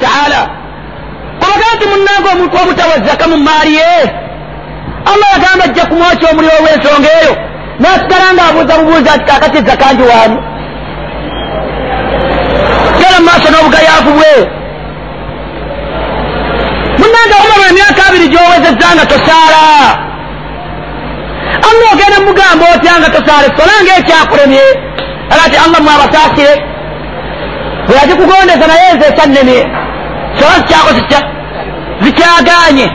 wataala kubaga nti munnanga omuntu obutawa zaka mu maali ye allah yagamba ajja kumwokya omuliro olw'ensonga eyo nasigala ng'abuuza bubuuza ati kakati zaka ndi waani gala mu maaso n'obugayaavu bwe. Munnanga omala emyaka abiri gy'owezezza nga tosaala. Allah ogenda mugamba otya nga tosaala? Esola ngaekyakulemye ala ti allah mwabasaasire bwe yagikugondeza naye nze ekyannemye sola zikyakozitya zikyaganye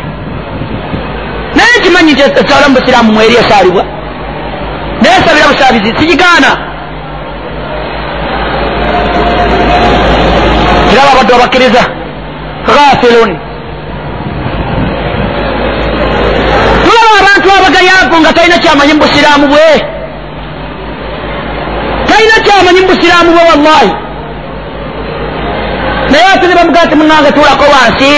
naye nkimanyi nti esala mu busiraamu mweri esaalibwa naye esabira busaabizi sigigaana kiraba abadde abakkiriza ghafilun tulaba abantu abagayaavu nga talina kyamanyi mu busiraamu bwe. Talina kyamanyi mu busiraamu bwe wallahi naye ate ne bamugaa ti munange tuulako wansi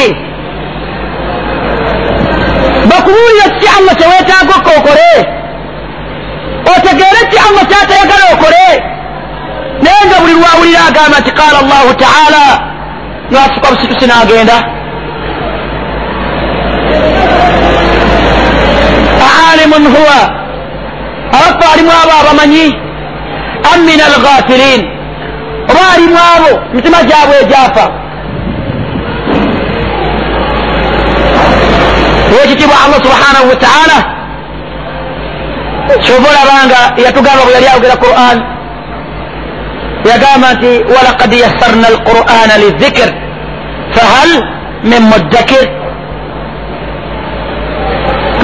bakubuulire ki allah kyeweetaaga okka okole otegeere ki allah kyatayagala okole naye nga buli lwawulira agamba nti qaala allahu taala. Nasuka busitusi n'agenda aalimun huwa. Abaffe alimu abo abamanyi am min alghafilin oba alimu abo mitima gyabwe egyafa. Owekitiibwa allah subhanahu wataala kyova olabanga yatugamba bwe yali ayogera quran yagamba nti walaqad yassarna alqur'ana lizikir fahal min muddakir.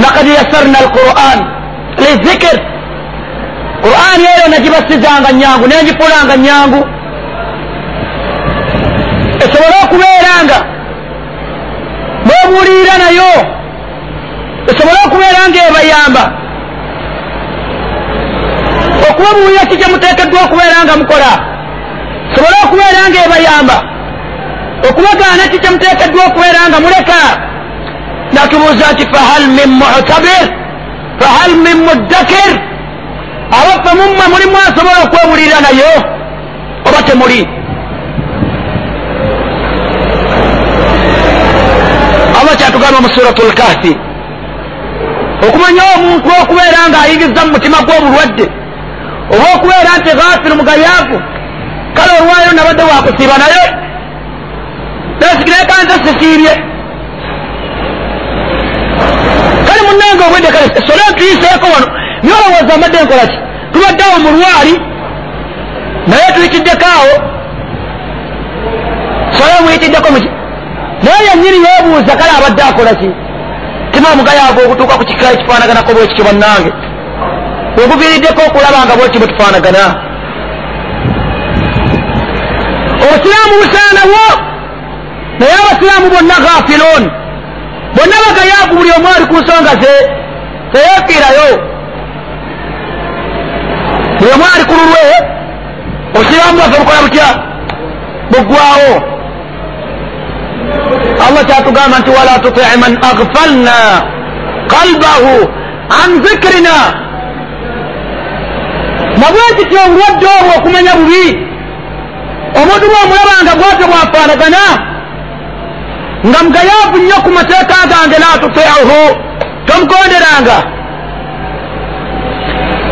Laqad yassarna alquran lizikir quran eyo nagibasizanga nyangu nengifuulanga nyangu esobole okubeeranga. Mwebuulirira nayo. Esobole okubeera nga ebayamba. Okubabuulira ki kyemuteekeddwa okubeera nga mukola? Sobole okubeera nga ebayamba. Okubagaana ki kyemuteekeddwa okubeera nga muleka? Natubuuza nti fahal min mutabir? Fahal min muddakir? Abaffe mumma mulimu asobola okwebulirira nayo? Oba temuli allah kyatugamba mu suratu lkahfi okumanya omuntu okubeera nga ayingiza mu mutima gw'obulwadde oba okubeera nti ghafiru mugayaavu kale olwayo nabadde wakusiiba naye nesigiraeka nze sisiibye. Kale munange obwedde kale esole tuyiseeko wano niye olowooza amadde nkola ki? Tubadde awo mu lwali naye tuyitiddeko awo. Sole muyitiddeko muki naye yennyini yeebuuza kale abadde akola ki? Tima omugayaavu okutuuka ku kika ekifaanaganako bwekityo bannange? Weguviiriddeko okulaba nga bweki bwetufaanagana obusiraamu busaanawo naye abasiraamu bonna ghafiloon bonna bagayaavu buli omu ali ku nsonga ze teyeefiirayo. Buli omu ali ku lulwe obusiraamu bwaffe bukola butya? Buggwawo allah kyatugamba nti wala tutii man aghfalna qalbahu an zikirina nabwekityo obulwadde obwo okumanya bubi omuntu bwomulabanga bwatyo bwafaanagana nga mugayaavu nnyo ku mateeka gange la tutiihu tomugonderanga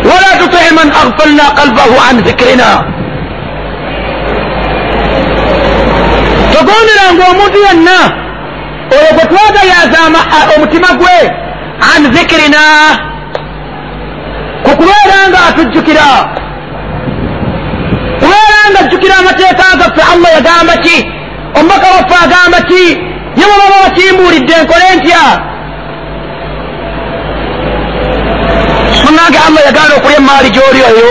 wala tutii man aghfalna qalbahu an zikirina togonderanga omuntu yenna oyo gwe twagayaza omutima gwe an zikirina kukubeera nga atujjukira. Kubeera nga ajjukira amateeka gaffe allah yagamba ki? Omubaka waffe agamba ki? Ye bwe baba bakimbuulidde nkole ntya? Munange allah yagaana okulya emaali gy'oli eyo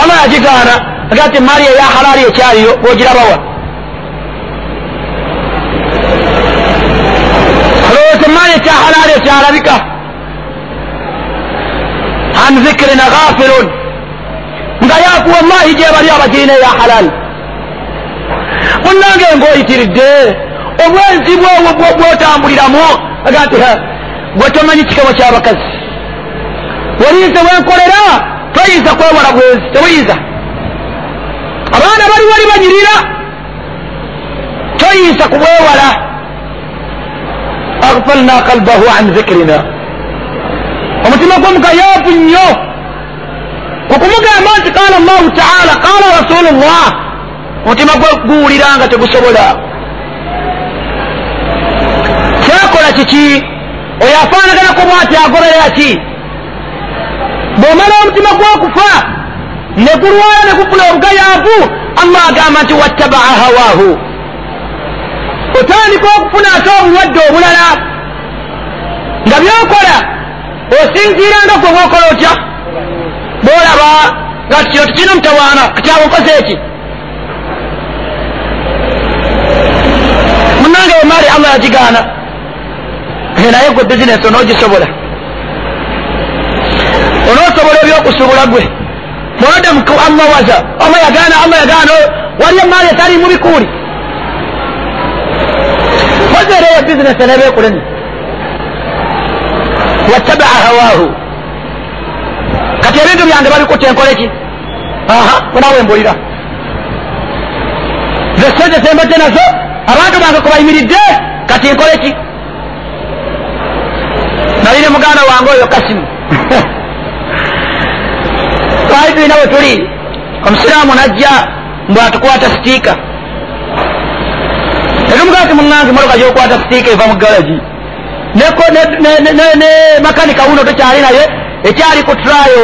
allah yagigaana agaa ti emaali eya halaali ekyaliyo bwogirabawa emaali ekya halaali ekyalabika an zikirina ghafilun nga yaku wallahi gyebali abagirina eya halal munange ngaoyitiridde obwenzi bwowo bwotambuliramu aga nti gwe tomanyi kikabo kyabakazi waliyize wenkolera toyinza kwewala bwenzi tewuyinza abaana bali wali banyirira toyinza kubwewala aghfalna kalbahu an dhikirina omutima gwe mugayaavu nnyo kukumugamba nti qala llahu taala qala rasulu llah omutima gwe guwulira nga tegusobola kyakola kiki oyo afaanaganako bwati agoberera ki bw'omala omutima gwokufa ne gulwala ne gufuna obugayaavu allah agamba nti wattabaa hawaahu otandika okufuna ate obulwadde obulala nga byokola osinziiranga gwe bwokola otya? Bwolaba nga kino tikirina mutawaana katyawe nkoze eki? Munange emaali allah yagigaana naye gwe bizinesi onoogisobola. Onoosobola ebyokusuubula gwe. Muadamu allah waza allah yagaana allah yagaana wali emaali etali mu bikuuli wazeereyo bizinesi nebeekuleni wattabaa hawaahu kati ebintu byange babikutte enkoleki aha onawe mbulira ze sente sembadde nazo abantu bange kubayimiridde kati nkoleki nali ne muganda wange oyo kasimu twali tulina we tuli omusiraamu najja mbw atukwata sitiika etumugamba ti muŋŋange motoka gyokwata sitiika eva mu galagi ne makanika wuno tokyali naye ekyali ku turayo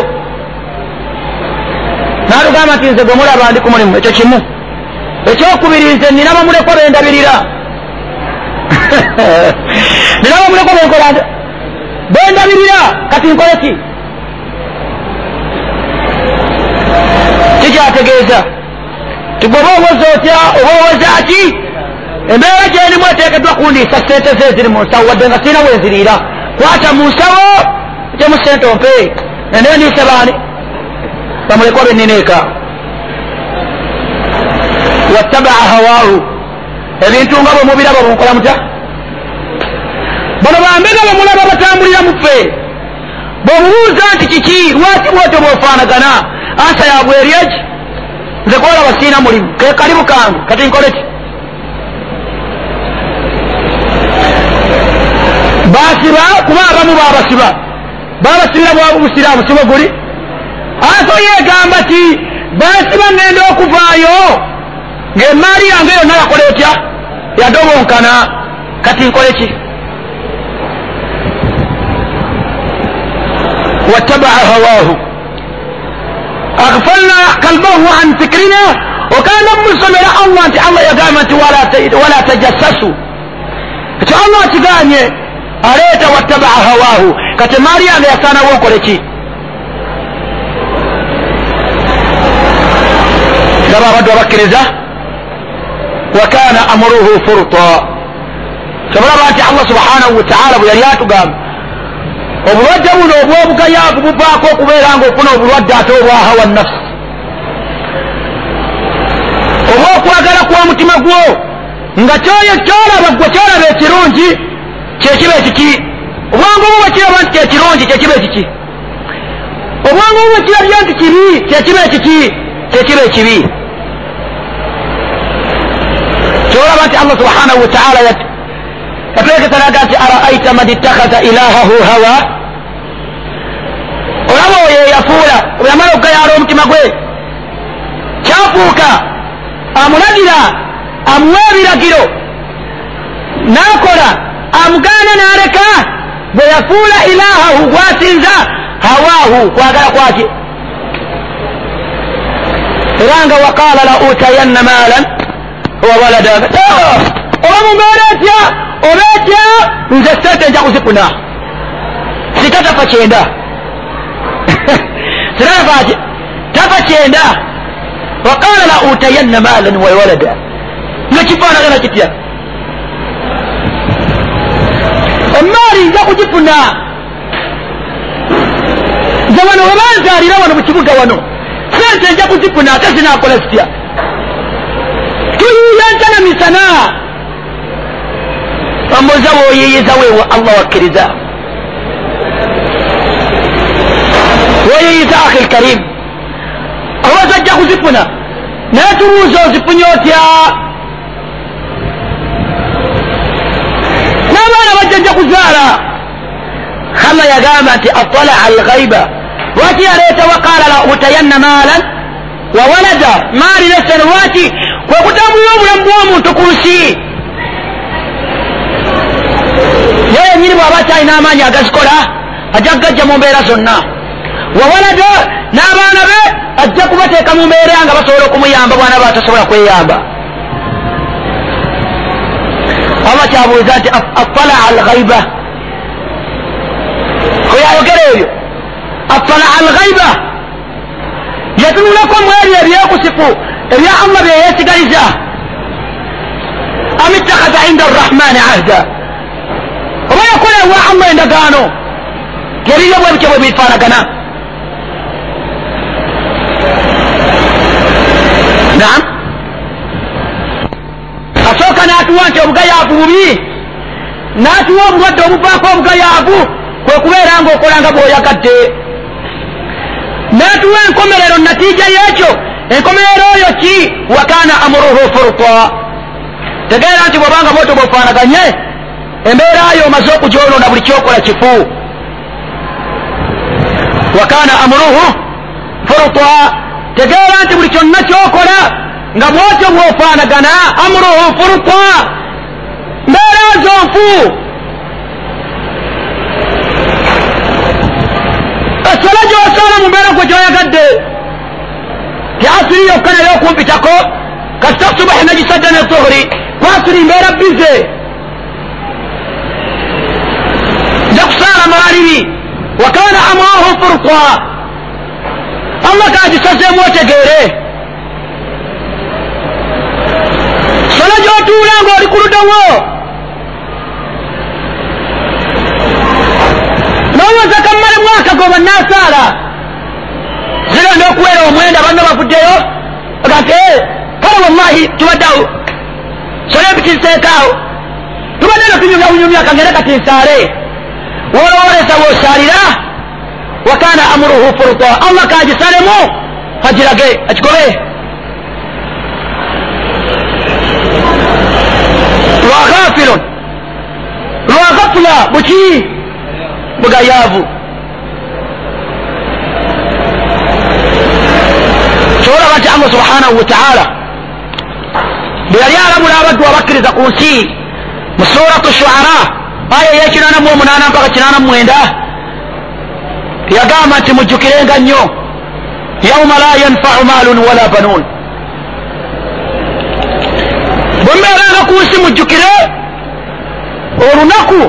natugamba nti nze gwe mulaba ndi ku mulimu ekyo kimu ekyokubiri nze nina bamuleko bendabirira nina bamuleko benkola bendabirira kati nkole ki kikyategeeza tigwoba owoza otya oba owoza ki embeera gyendimu eteekeddwa kundiisa sente ze ziri mu nsawo wadde nga sirina wenziriira kwata mu nsawo gyemu sente ompe nendeyo ndiise baani? Bamuleko benina eka wattabaa hawaahu ebintu nga bwe mubiraba bunkola mutya? Bano bambega bamulaba batambulira muffe bwemubuuza nti kiki? Lwaki bwotyo bwefaanagana ansa yabwe eryeki nze kwolaba siina mulimu. Kekalibu kange kati nkole basiba kuba abamu babasiba babasibira bwaba busiraamu sibo guli. Aso yegamba ti basiba ngenda okuvaayo ngaemaali yange yonna yakola etya? Yadobonkana kati nkole ki? Wattabaa hawaahu. Aghfalna kalbahu an fikirina okanda mumusomera allah nti allah yagamba nti wala tajassasu. Ekyo allah akiganye aleeta wattabaa hawaahu. Kati emaali yange yasaanawo nkole ki gaba abaddu abakkiriza wakana amuruhu furta. Kyobulaba nti allah subhanahu wataala bwe yali atugamba obulwadde buno obwobugayaavu buvaako okubeera nga ofuna obulwadde ate obwa hawa nafsi. Oba okwagala kw'omutima gwo nga kyoyo kyolaba gwe kyolaba ekirungi kyekiba ekiki obwangu obu bwekiraba nti kyekirungi kyekiba ekiki obwangu obu bwekirabye nti kibi kyekiba ekiki kyekiba ekibi kyolaba nti allah subhanahu wataala yateekesanaga nti araaita man ittakhadha ilahahu hawa? Olaba oyo yafuula yamala okugayaala omutima gwe. Kyafuuka amulagira amuwa ebiragiro n'akola amugaana n'aleka bwe yafuula ilahahu gwasinza hawaahu kwagala kwake. Era nga waqaala la utayanna maalan wa walada. Oba mumbeera etya oba etya nze sente nja kuzifuna. Sita tafa kyenda. Sita tafa kyenda. Waqaala la utayanna maalan wa walada. Nga kifaanagana kitya emaali nja kugifuna nze wano webanzaalira wano mu kibuga wano. Sente nja kuzifuna ate zinakola zitya tuyiiya ntana misana. Bamuza woyiyiza wewe allah wakkiriza. Woyiyiza akhi lkarim oba zajja kuzifuna naye tubuuza ozifunye otya nja kuzaala. Allah yagamba nti atalaa alghaiba lwaki yaleeta waqala la utayanna maalan wa walada? Maali nesene lwaki kwe kutambulira obulamu bw'omuntu ku nsi? Ye yenyini bw'aba akyalina amaanyi agazikola ajja kugajja mu mbeera zonna. Wawalada n'abaana be ajja kubateeka mu mbeera nga basobola okumuyamba bwana ba atasobola kweyamba allah kyabuuza nti atalaa alghaiba? Kweyayogera ebyo atalaa alghaiba. Yatunulako mu ebyo ebyekusifu ebya allah byeyesigaliza am ittakhadha inda arrahmani ahda. Oba yakola ewa allah endagaano tebiryo bwe bityo bwe bifaanagana naam asooka n'atuwa nti obugayaavu bubi. N'atuwa obulwadde obuvaako obugayaavu kwe kubeera ngaokola nga bw'oyagadde n'atuwa enkomerero natiija y'ekyo enkomerero oyo ki? Wakaana amuruhu furta. Tegeera nti bw'obanga bwotyo bwofaanaganye embeera yo omaze okugyonoona buli kyokola kifu. Wakaana amuruhu furta. Tegeera nti buli kyonna kyokola nga bwotyo bwofaanagana amuruhu furta mbeera zo nfu esala gyosala mu mbeera gwe gyoyagadde ti asiri yokka naye okumpitako kasita subahi nagisadde ne zuhuri kwasiri mbeera bize. Nja kusaala maalibi wakaana amwahu furta allah kagisazeemu otegeere sala gyotuula ngaoli ku ludawo. Nowooza kammale mwaka goba nasaala zirenda okuweera omwenda banna bavuddeyo agati kale wallahi tubaddeawo sala ebitiziteekaawo tubadde no tunyumyawunyumya kangere katinsaale wolowolesa woosaalira wakana amuruhu furta allah kagisalemu kagirage akigobe lwaghafilun lwaghafula buki bugayaavu kyolaba nti allah subhanahu wataala bwe yali alamula abaddu abakkiriza ku nsi mu suratu shuara. Aya eyekinana mu omunaana mpaka kinana mwenda. Yagamba nti mujjukirenga nnyo yauma la yanfau maalun wala banuun bwe mbeeranga ku nsi mujjukire olunaku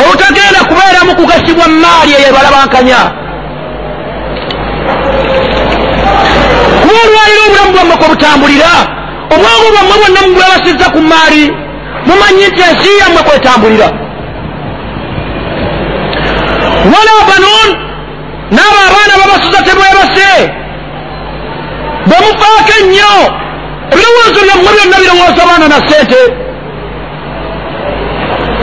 olutagenda kubeeramu kugasibwa maali eyo ebalabankanya. Kuba olwaliro obulamu bwammwe kwe butambulira obwongo bwammwe bwonna mubwebasizza ku maali mumanyi nti ensi yammwe kwetambulira. Wala banuun naabo abaana babasuza tebwebase bwe mufaako ennyo ebirowoozo byammwe byonna birowooza baana na ssente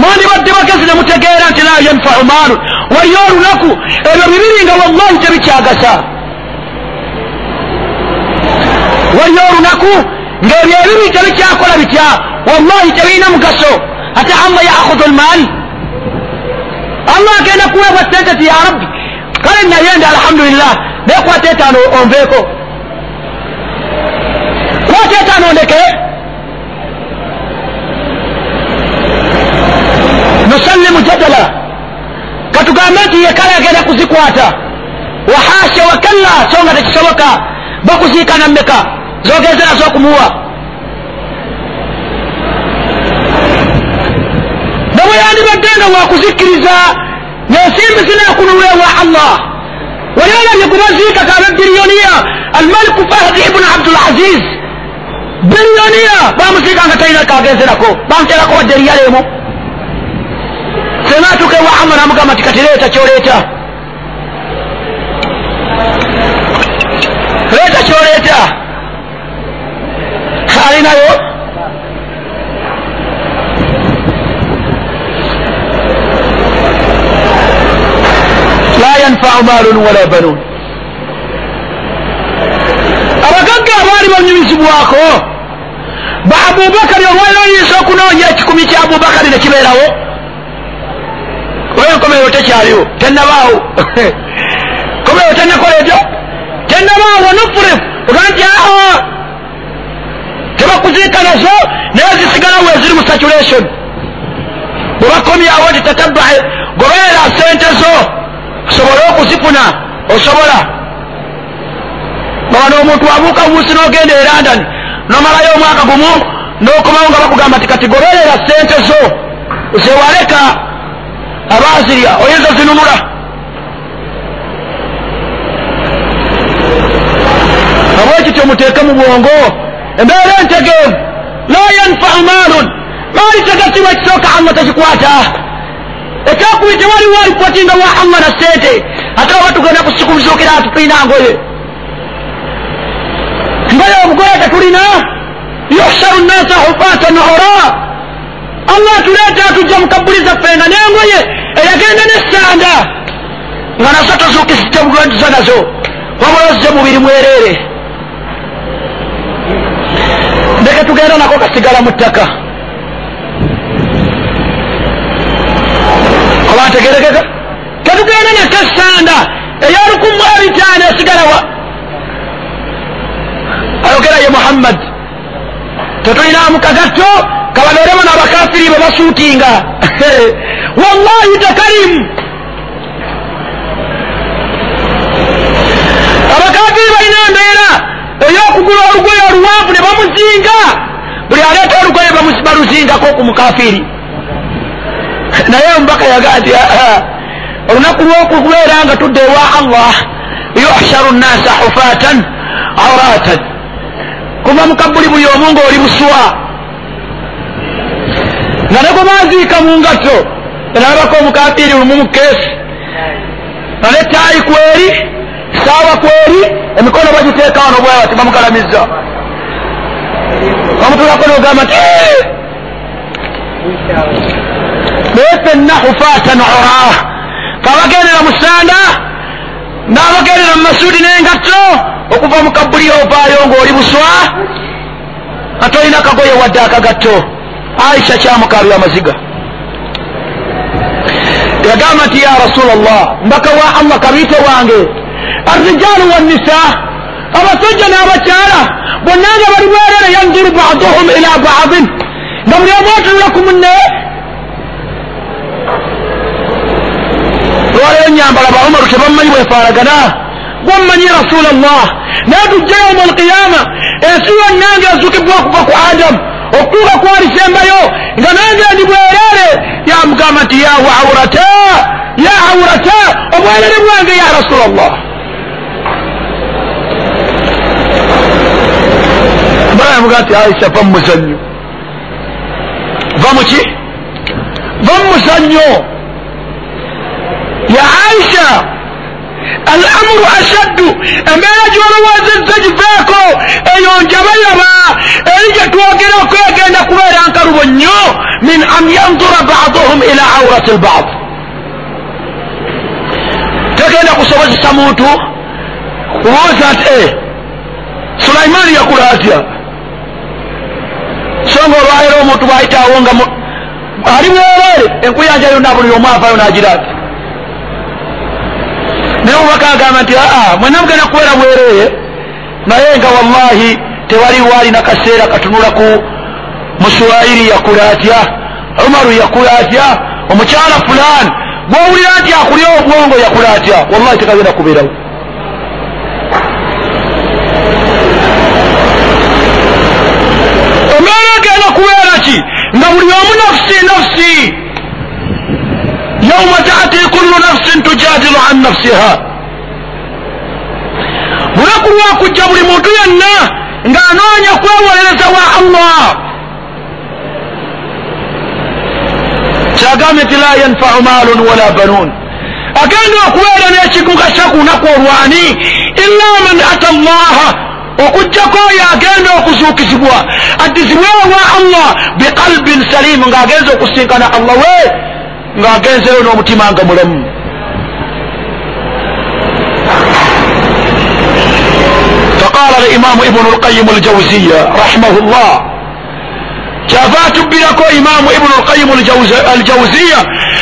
mwandibadde bagezi ne mutegeera nti la yanfau maalu waliyo olunaku ebyo bibiri nga wallahi tebikyagasa waliyo olunaku ng'ebyo ebibiri tebikyakola bitya wallahi tebirina mugaso ate allah yaakhudhu lmaali allah agenda kuweebwa sente ti ya rabbi kale naye ndi alhamdulillah nekwata etaano onveeko kwata etaano ndeke nusallimu jadala katugambe nti ye kale agenda kuzikwata wahasha wakalla so nga tekisoboka bakuziikana mmeka zogenze nazo okumuwa nabwe yandibadde nga wakuzikkiriza nensimbi zinakunulwewa allah wali olabye kubaziika kabe biriyoniya almaliku fahdi ibunu abdulaziz biriyoniya bamuziika nga talina kagenzerako bamuterako wadde eriyaleemu senga atuuka ewa allah namugamba nti kati leeta kyoleeta leeta kyoleeta alinayo la yanfau maalun wala banuun abaali banyumizibwako ba abubakari olwaliro oyinza okunoonya ekikumi kya abubakari ne kibeerawo. Enkomerero tekyaliwo tennabaawo. Komerero tennakola ebyo. Tennabaawo nufurefu oga nti aa tebakuziika nazo naye zisigalawo eziri mu saturation bwebakomyawo ti tatabae gobeera sente zo osobole okuzifuna osobola nga wano omuntu abuuka buusi n'ogenda e london nomalayo omwaka gumu n'okomawo nga bakugamba ti kati goberera sente zo zewaleka abazirya oyinza zinunula abwekityo muteeke mu bwongo embeera entegeevu la yanfau maalun maali tegasibwa ekisooka allah tekikwata ekyokubiri tewaliwo alipotinga wa allah na sente ate oba tugenda kusikubizuukira atutulina ngoye obugoye tetulina yuhsaru nnasa hufatan ora allah atuleeta atujja mukabuli zaffe nga nengoye eyagenda nesanda nga nazo tozuukisite bulwagiza nazo wabula ozze mubiri mwereere ndeke tugenda nako kasigala mu ttaka oba ntegerekeka tetugenda nako esanda eyolukumu ebitaano esigalawa ayogera ye muhammad. Tetulinamu kagatto kababeeremu n'abakafiri be basuutinga wallahi tekalimu abakafiri balina embeera ey'okugula olugoye oluwanvu ne bamuzinga. Buli aleeta olugoye baluzingako ku mukafiri naye omubaka yaga nti olunaku lw'okubeera nga tudde ewa allah yuhsharu nnasa hufatan auratan kuva mukabuli buli omu ngaoli buswa. Nga ne gwebaziika mu ngatto enabako omukafiri lumu mu keesi. Nga netaayi kweri saawa kweri emikono bagiteeka wano bwawa tibamukalamiza bamutulako nogamba nti naye fenna hufatan ora kabagendera mu sanda n'abagendera mu masuudi n'engatto okuva mu kabuli ovaayo ng'oli buswa ate olina kagoye wadde akagatto. Aisha kyamukaabya amaziga. Yagamba nti ya rasula llah mbaka wa allah kabiite wange. Arrijalu wannisa abasajja n'abakyala bonna nga bali bwerere yanzuru baduhum ila badin nga buli omu otunula ku munne lwaleero enyambala baumaru tebammanyi bwefaanagana gwammanyi rasula llah naye tujja yauma alqiyama ensi yonna nga ezukibwa okuva ku adamu okutuuka kwalisembayo nga nange ndi bwerere yamugamba nti ya waurata ya aurata obwerere bwange ya rasula llah barayamuga nti aisha va mumuzanyo va muki va mumuzanyo ya aisha alamuru ashaddu. Embeera gyolowozezza giveeko eyo njabayaba. Eri gye twogerako egenda kubeera nkalubo nnyo min an yanzura baduhum ila aurati lbad tegenda kusobozesa muntu kubuuza nti e sulaimaani yakula atya? So nga olwaleero omuntu bwayitaawo nga ali bwereere enkuyanja yonna buli omu avayo nagira ati naye obubaka agamba nti aa mwena mugenda kubeera bwereere. Naye nga wallahi tewaliwo alina kaseera katunula ku muswayiri yakula atya umaru yakula atya omukyala fulani gwowulira nti akulya obwongo yakula atya? Wallahi tekagenda kubeerawo. Embeera egenda kubeera ki? Nga buli omu nafusi nafusi yauma taati kullu nafsin tujadilu an nafsiha. Lunaku lwakujja buli muntu yenna ng'anoonya kwewolereza wa allah. Kyagambye nti la yanfau maalun wala banuun. Agenda okubeera n'ekiguga kya ku lunaku olwani illa man ata llaha okugjako oyo agenda okuzuukizibwa addizibwewo wa allah biqalbin salimu ng'agenza okusinkana allah we ng'agenzeyo n'omutima nga mulamu قال الامام ابن القيم الجوزية رحمه الله. kyavaatubbirako imaamu ibunu lqayimu aljawziya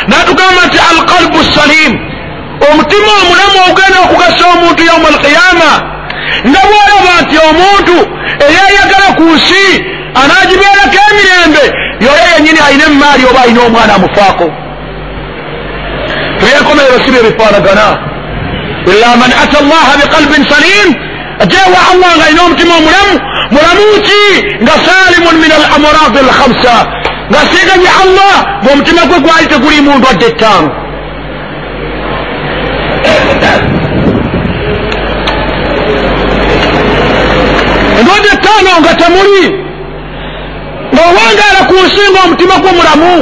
n'atugamba nti alqalbu salim omutima omulamu ogenda okugasa omuntu yauma alqiyama nga bwolaba nti omuntu eyayagala ku nsi anaagibeerako emirembe yoyo yenyini alina emaali oba alina omwana amufaako ebyenkomerero si byebifaanagana ila man ata allaha biqalbin salim ajewa allah nga alina omutima omulamu mulamu ki nga salimun min al amradi alhamsa nga siiganye allah ngaomutima gwe gwali tegulimu ndwadde ettaano endwadde ettaano nga temuli ng'owangaala ku nsi ngaomutima gwe mulamu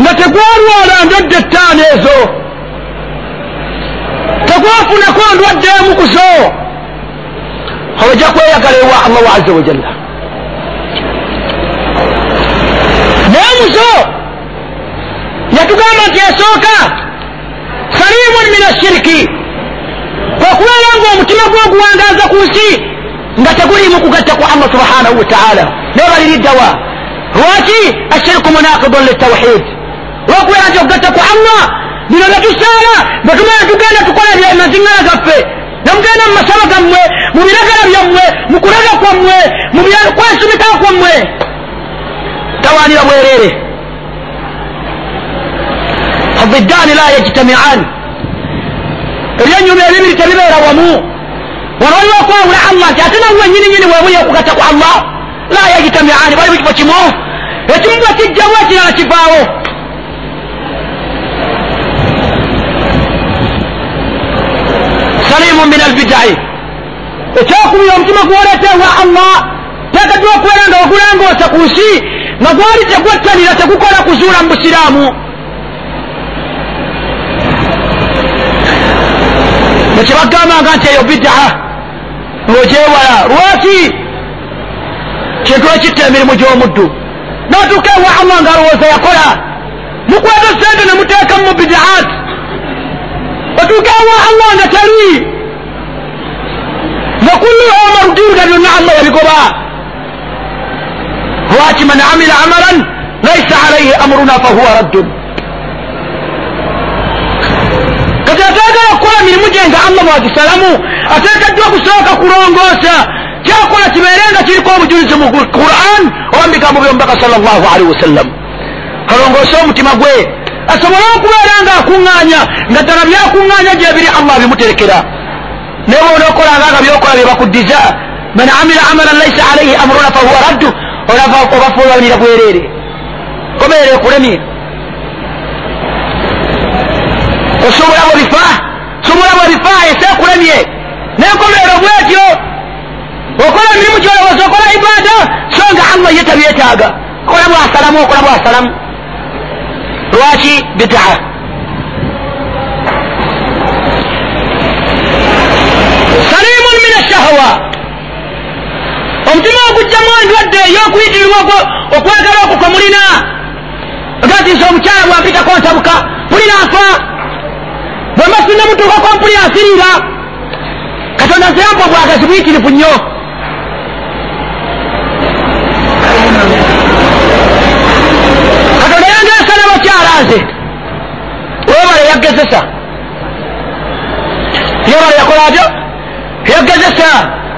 nga tegwalwala ndwadde ettaano ezo. Tegwafunako ndwadde emu ku zo ojja kweyagala ewa allahu aza wajalla naye muzo yatugamba nti esooka salimun min ashiriki okubeera nga omutima gwoguwangaza ku nsi nga tegulimu kugatta ku allah subhanahu wataala naye baliriddawa lwaki ashirku munakidun litawhid lwokubeera nti okugatta ku allah bino byetusaala bwetumala tugenda tukola maziŋŋala gaffe nemugenda mu masaba gammwe mu biragala byammwe mu kulaga kwammwe mu kwesumika kwammwe. Tawanira bwerere. Abiddaani la yajtamian. Ebyenyuma ebibiri tebibeera wamu. Wano waliwo okwawula allah nti ate nawe nyini nyini webuye okugatta ku allah la yajtamiani bali mu kifo kimu. Ekimu bwe kijjamu ekirala kivaawo salimu min albidai ekyokubiri omutima gwoleetewa allah teekaddwa okubeera nga wagulangoosa ku nsi nga gwali tegwettanira tegukola kuzuula mu busiraamu nekyebagambanga nti eyo bidaa ng'ogyewala lwaki kintu ekitta emirimu gy'omuddu natuuka ewa allah nga alowooza yakola mukwata sente ne muteekamu mu bidaat otuuka ewa allah nga tali nga kulluha marudinga byonna allah yabigoba lwaki man amila amalan laisa alaihi amruna fahuwa raddun. Kati ateekera okukola mirimu gye nga allah bwagisalamu ateekeddwa kusooka kulongoosa kyakola kibeere nga kiriko obujulizi mu quran oba mubigambo byomubaka sal llahu alaihi wasallam. Kalongoose omutima gwe asobole okubeera nga akuŋŋaanya nga ddala byakuŋŋaanya gyebiri allah bimuterekera naye bonaokolanga nga byokola byebakuddiza man amila amalan laisa alaihi amruna fahuwa raddu obafuulanira bwereere. Kobeere ekulemye osobola bwebifa sobola bwebifa ese ekulemye nenkomeero bwetyo okola emirimu gyolowooza okola ibaada so nga allah ye tabyetaaga. Okola bwasalamu okola bwasalamu lwaki bidaa salimun min ashahawa omutima ogujjamu endwadde ey'okuyitirirwa okwagala okwo kwe mulina agatiisa omukyala bwampitako ntabuka pulira nfa bwe mbasinne mutuukako mpulira nsiriira katonda nzeyampa obwagazi buyitirivu nnyo n'abakyala nze? Webale yaggezesa. Yebale yakola atyo? Yaggezesa.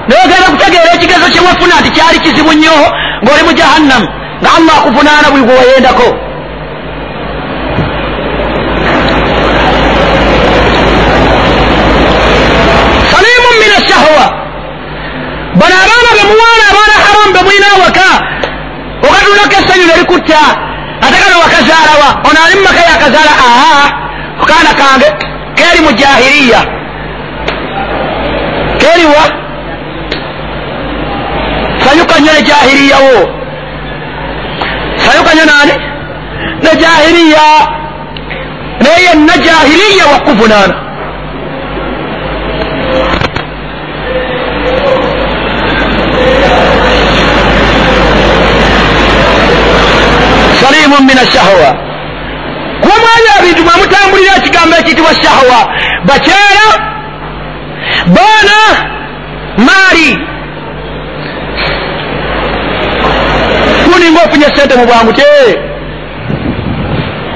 Nogenda kutegeera ekigezo kyewafuna nti kyali kizibu nnyo ng'oli mu jahannamu nga allah akuvunaana buli gwe wayendako. Salimu min ashahwa bano abaana bemuwaana abaana haramu bemulina awaka. Okatulako essanyu nerikutta ate kano wakazaalawa ono ali mumaka yakazaala aa kaana kange. Keri mu jahiriya keriwa sanyuka nnyo ne jahiriyawo sanyuka nnyo nani ne jahiriya naye yenna jahiriya wakuvunaana salimun min ashahwa kumwanya ebintu mwemutambulira ekigambo ekiyitibwa shahwa bakyala baana maali oninga ofunye sente mu bwangu tye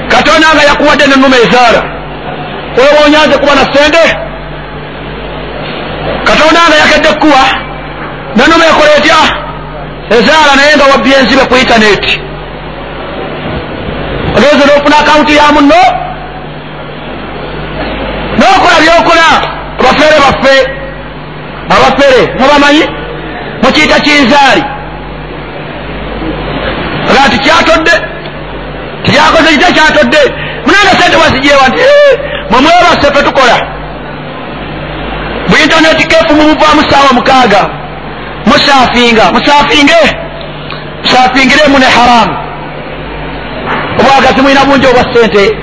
katonda nga yakuwadde nenuma ezaala wewa onyanze kuba na sente katonda nga yakedde kuwa nenuma ekola etya ezaala naye nga wabbye enzibe ku intaneti ogenze nofuna akawunti ya muno nokola byokola abafere baffe. Abafere mubamanyi? Mukiyita kinzaali. Aga nti kyatodde tikyakoze kita kyatodde? Munanga sente wazijewa nti mwemwebase fe tukola. Mu intaneti kefu mumuvaamu saawa mukaaga. Musafinga musafinge musafingiremu ne haramu. Obwagazi mulina bungi obwa sente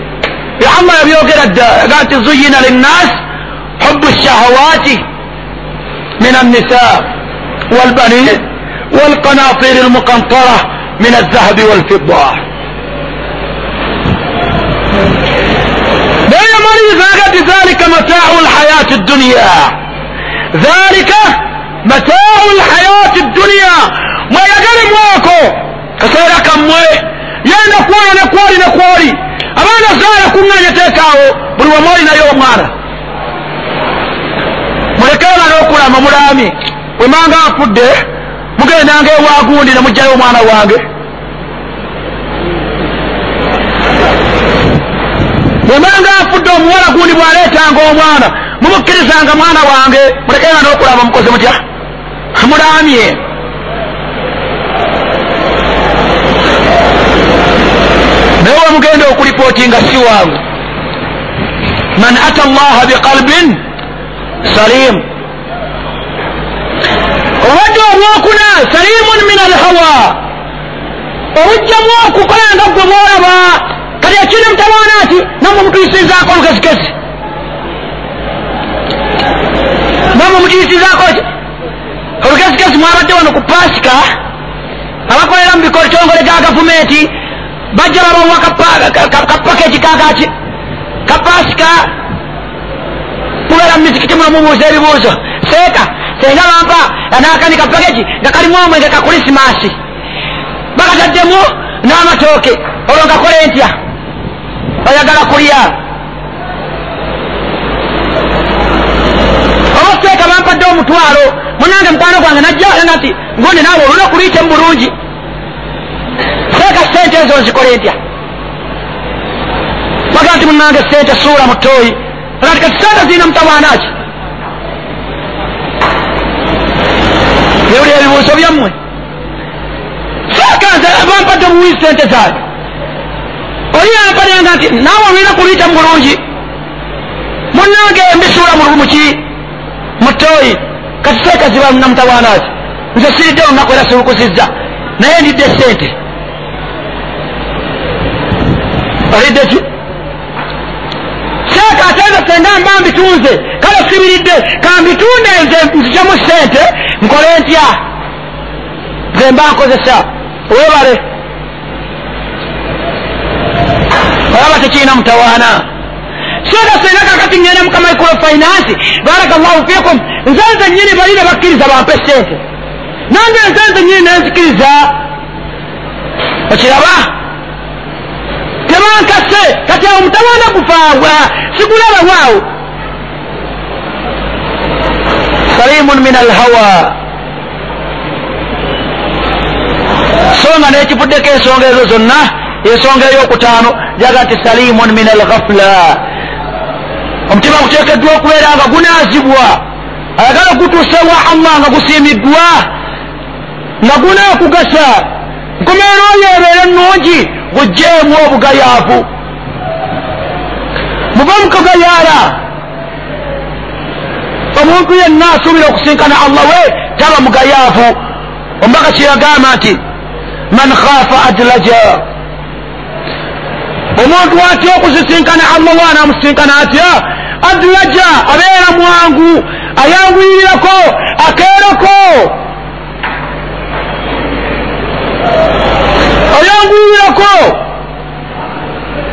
allah yabyogera dda aga nti zuyina linnas hubu shahawati min annisa walbanin walqanatir almuqantara min alzahabi walfidda naye maliriza aga nti dhalika mataau lhayati dduniya dhalika mataau lhayati dduniya mweyagale mwako kaseera kammwe yenda kwona nekwoli nekwoli abaana zaala kuŋŋanya teekaawo buli wamu olinayo omwana mulekeranga n'okulama mulaami wemanga afudde mugendanga ewagundi ne mugjayo omwana wange. Wemanga afudde omuwala gundi bwaleetanga omwana mumukkirizanga mwana wange mulekeranga n'okulama mukoze mutya? Mulaamye naye wamugenda okulipootinga si wangu man ata llaha biqalbin salim. Obudde obwokuna salimun min alhawa. Obujjamu okukola nga gwe bwolaba kati akiri mutabaana ati namwe mutuyisizaako olugezigezi namwe mutuyisizaako olugezigezi mwabadde wano ku pasika abakolera mu bitongole ga gavumenti bajja babawa kapaketi kakaki kapasika mubeera mumizikiti muno mubuuza ebibuuzo seeka senga bampa anakani kapaketi nga kalimu omwenge ka krisimasi bakataddemu n'amatooke olwo ngakole ntya oyagala kulya oba seeka bampadde omutwalo munange mukwano gwange najjanga nti ngundi naawe olunaku luyite mu bulungi seeka sente ezo nzikole ntya baga nti munange sente suula mutoyi aga nti kati sente zirina mutawaanaki ewuli ebibuuzo byammwe? Seeka nze bampadde obuwii sente zange oli yampalenga nti naawe olina kuluyita mu bulungi munange mbisuula muki mutoyi kati seeka ziba namutawaanaki nze siridde olunaku era sibukusizza naye ndidde sente olidde ki? Seeka ate nze senga mba mbitunze kale sibiridde kambitunde nze nzijemu sente nkole ntya? Nze mba nkozesa webale olaba tekirina mutawaana seeka senga kakati ngenda mukama microfinance baraka llahu fikum. Nze nze nyini bali ne bakkiriza bampe sente. Nange nze nze nyini nenzikiriza? Okiraba tebankase kati awo mutawaana gufaabwa sigulaba waawo salimun min alhawa. So nga nekivuddeko ensonga ezo zonna ensonga eyokutaano jaga nti salimun min alghafula omutima guteekeddwa okubeera nga gunaazibwa. Ayagala gutuuse wa allah nga gusiimiddwa nga gunaakugasa nkomeera oyo ebeere ennungi gujjeemu obugayaavu. Muve mukugayaala omuntu yenna asuubira okusinkana allah we taba mugayaavu. Omubaka kyeyagamba nti man khaafa adlaja. Omuntu atya okuzisinkana allah we anaamusinkana atya? Adlaja abeera mwangu ayanguyirirako akeerako ayanguyirirako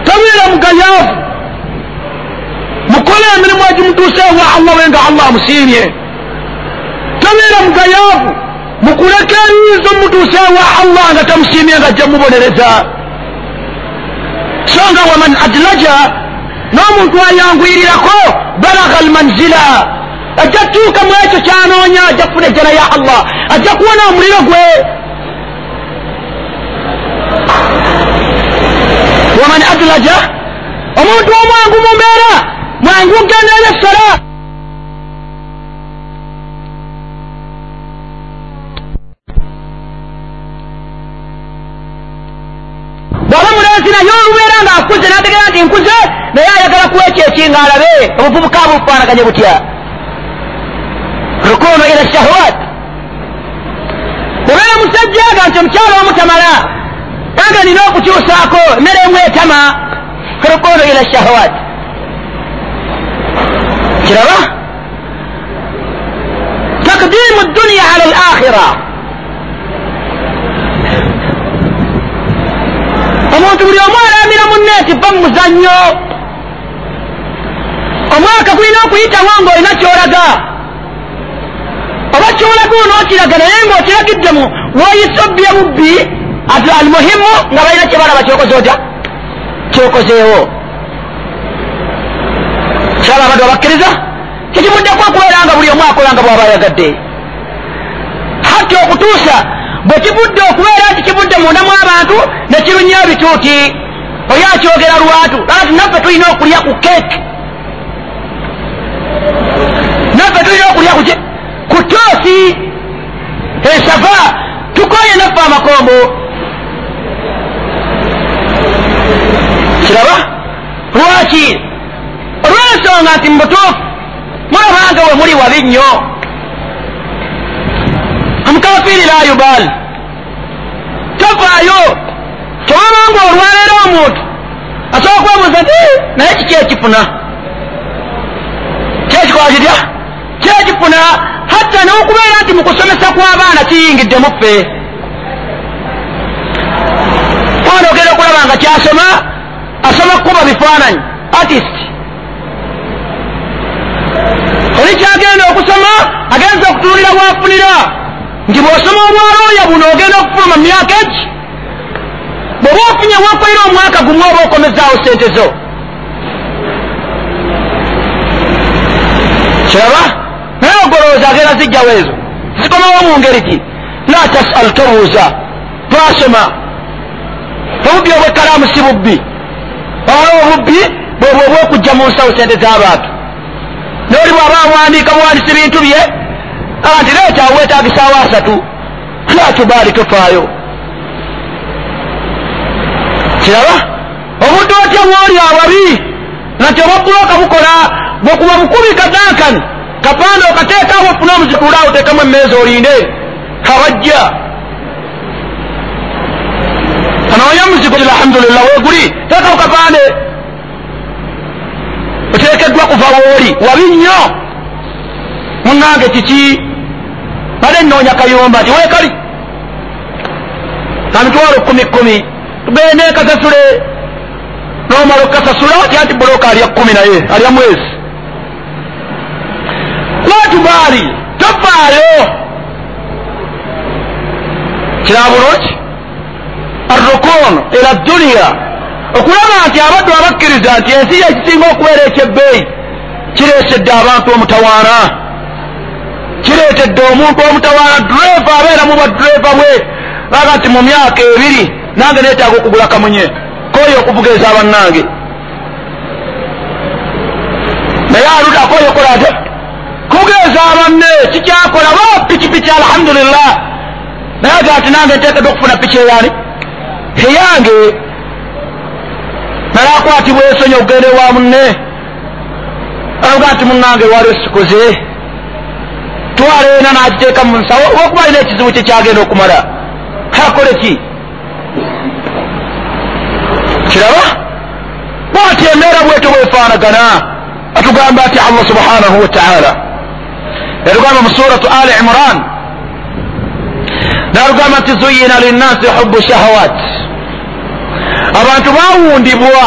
tabeera mugayaavu mukole emirimu egimutuuseewa allah we nga allah amusiimye. Tabeera mugayaavu mukuleka ebiyinza omutuuseewa allah nga tamusiimye nga ajja mubonereza. So nga waman adlaja n'omuntu ayanguyirirako balaga almanzila. Ajja tuuka mu ekyo kyanoonya ajja kufuna ejjala ya allah. Ajja kuwona omuliro gwe waman adlaja omuntu omwangu mu mbeera mwangu genda ebessala bwaba mulenzi naye olubeera ng'akuze nategeera nti nkuze naye ayagala kuwa ekyo ekinga alabe obuvubuka bufaanaganye butya? Rukuunu ila shahwat. Obeera musajja nga nti omukyalo omutamala nange nina okukyusaako emmere emu etama rukuunu ila shahwat. Kiraba takdimu dduniya ala al akhira omuntu buli omu alambira munne nti va mu muzannyo. Omwaka gulina okuyitawo ng'olina kyolaga. Oba kyolaga onookiraga naye ng'okiragidde mu woyisa obbye bubbi ati almuhimu nga balina kyebalaba kyokoze otya? Kyokozeewo. Kyaba abadde abakkiriza kikimuddeku okubeera nga buli omu akola nga bw'aba ayagadde. Hati okutuusa bwe kivudde okubeera nti kivudde mundamu abantu ne kirunya ebituuti. Oyo akyogera lwatu ati naffe tulina okulya ku keeki naffe tulina okulya ku ku toosi. Esava tukoye naffe amakombo kiraba lwaki olw'ensonga nti mubutuufu mulabanga we muli wabi nnyo omukafiiri la yubal. Tofaayo kyobabanga olwaleero omuntu asobola kwebuuza nti naye kiki ekifuna kyekikola kitya kyekifuna hatta n'okubeera nti mu kusomesa kw'abaana kiyingidde muffe mwana ogenda okulaba nga kyasoma asoma kukuba bifaananyi artist. Oli kyagenda okusoma agenza okutunulira bwafunira nti bw'osoma obwalooya buno ogenda okufuluma mu myaka egi bw'oba ofunye wakoire omwaka gumu oba okomezaawo sente zo. Kiraba? Naye ogolowooza agenda zijjawo ezo. Zikomawo mu ngeri ki? La tasal tobuuza twasoma. Obubbi obwekkalaamu si bubbi wala obubbi bwebwe obwokujja mu nsawo sente z'abantu noli bw'aba awandiika buwandisi bintu bye anti leeta weetagisaawo asatu latubaali tofaayo kiraba obudde otya bwoli ababi nati obwabuloka bukola bwekuba bukubi kadankani kapande okateekawo ofune omuzikula oteekamu emmeeza olinde kabajja anoonya muzigo alhamdulillah weguli teekawo kapande oteekeddwa kuva wooli wabi nnyo munange kiki bale nnoonya kayumba nti weekali amitwalo kumi kumi. Tugende kasasule nomala okukasasula ati anti buloka alya kumi naye alya mwezi. Latubaali tofaayo kirabulungi arrukun era duniya okulaba nti abaddu abakkiriza nti ensi yekisinga okubeera ekyebbeeyi kireesedde abantu omutawaana kireetedde omuntu omutawaana dureeva abeera mu baddureeva bwe aga nti mu myaka ebiri nange neetaaga okugula kamunye koyo okuvuga eza bannange naye aluda akoyo okola ate kugeeza banne kikyakola ba pikipiki alhamdulillah naye aga nti nange nteekedde okufuna piki eyani eyange naye akwatibwa ensonyi okugenda ewa munne. Aluga nti munnange waliwo sikoze twala ena n'agiteeka mu nsawo olwokuba alina ekizibu kye kyagenda okumala. Akole ki? Kiraba? Bwati embeera bweto bwefaanagana atugamba ati allah subhanahu wataala yatugamba mu suratu ali imran natugamba nti zuyina linnasi hubu shahawat. Abantu bawundibwa.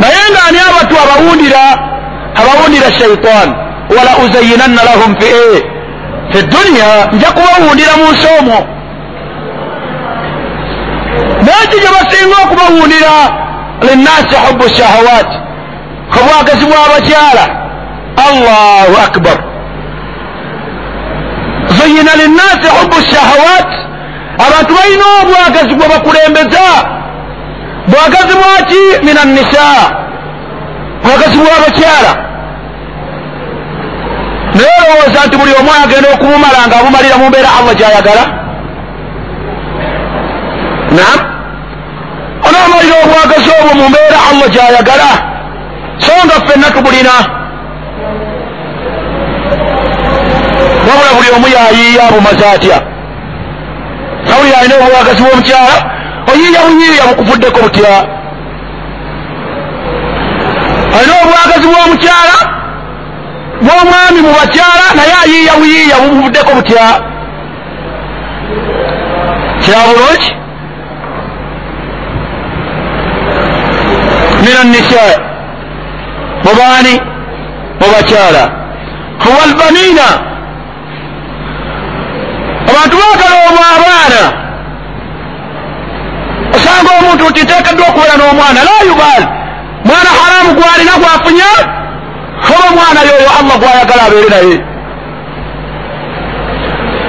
Naye nga ani abatu abawundira? Abawundira shaitan wala uzayinanna lahum fi fi duniya nja kubawundira mu nsi omwo. Naeki gye basinga okubawundira linnasi hubu shahawat. Obwagazi bw'abakyala allahu akbar zuyina linnasi hubu shahawat abantu balina obwagazi bwe bakulembeza bwagazi bwaki min annisa bwagazi bw'abakyala naye olowooza nti buli omu agenda okubumala nga abumalira mu mbeera allah gyayagala nam onaamalira obwagazi obwo mu mbeera allah gyayagala so nga ffenna tubulina wabula buli omu yayiiya abumaze atya nawuli alina obwagazi bw'omukyala oyiiya buyiiya bukuvuddeko butya? Alina obwagazi bw'omukyala bw'omwami mu bakyala naye ayiiya buyiiya bubuvuddeko butya? Kya bulungi min annisa mubaani mu bakyala. Walbanina abantu baagala omwo abaana osanga omuntu nti nteekeddwa okubeera n'omwana la yubaali mwana haramu gwalina gwafunya oba omwana yoyo allah gwayagala abeere naye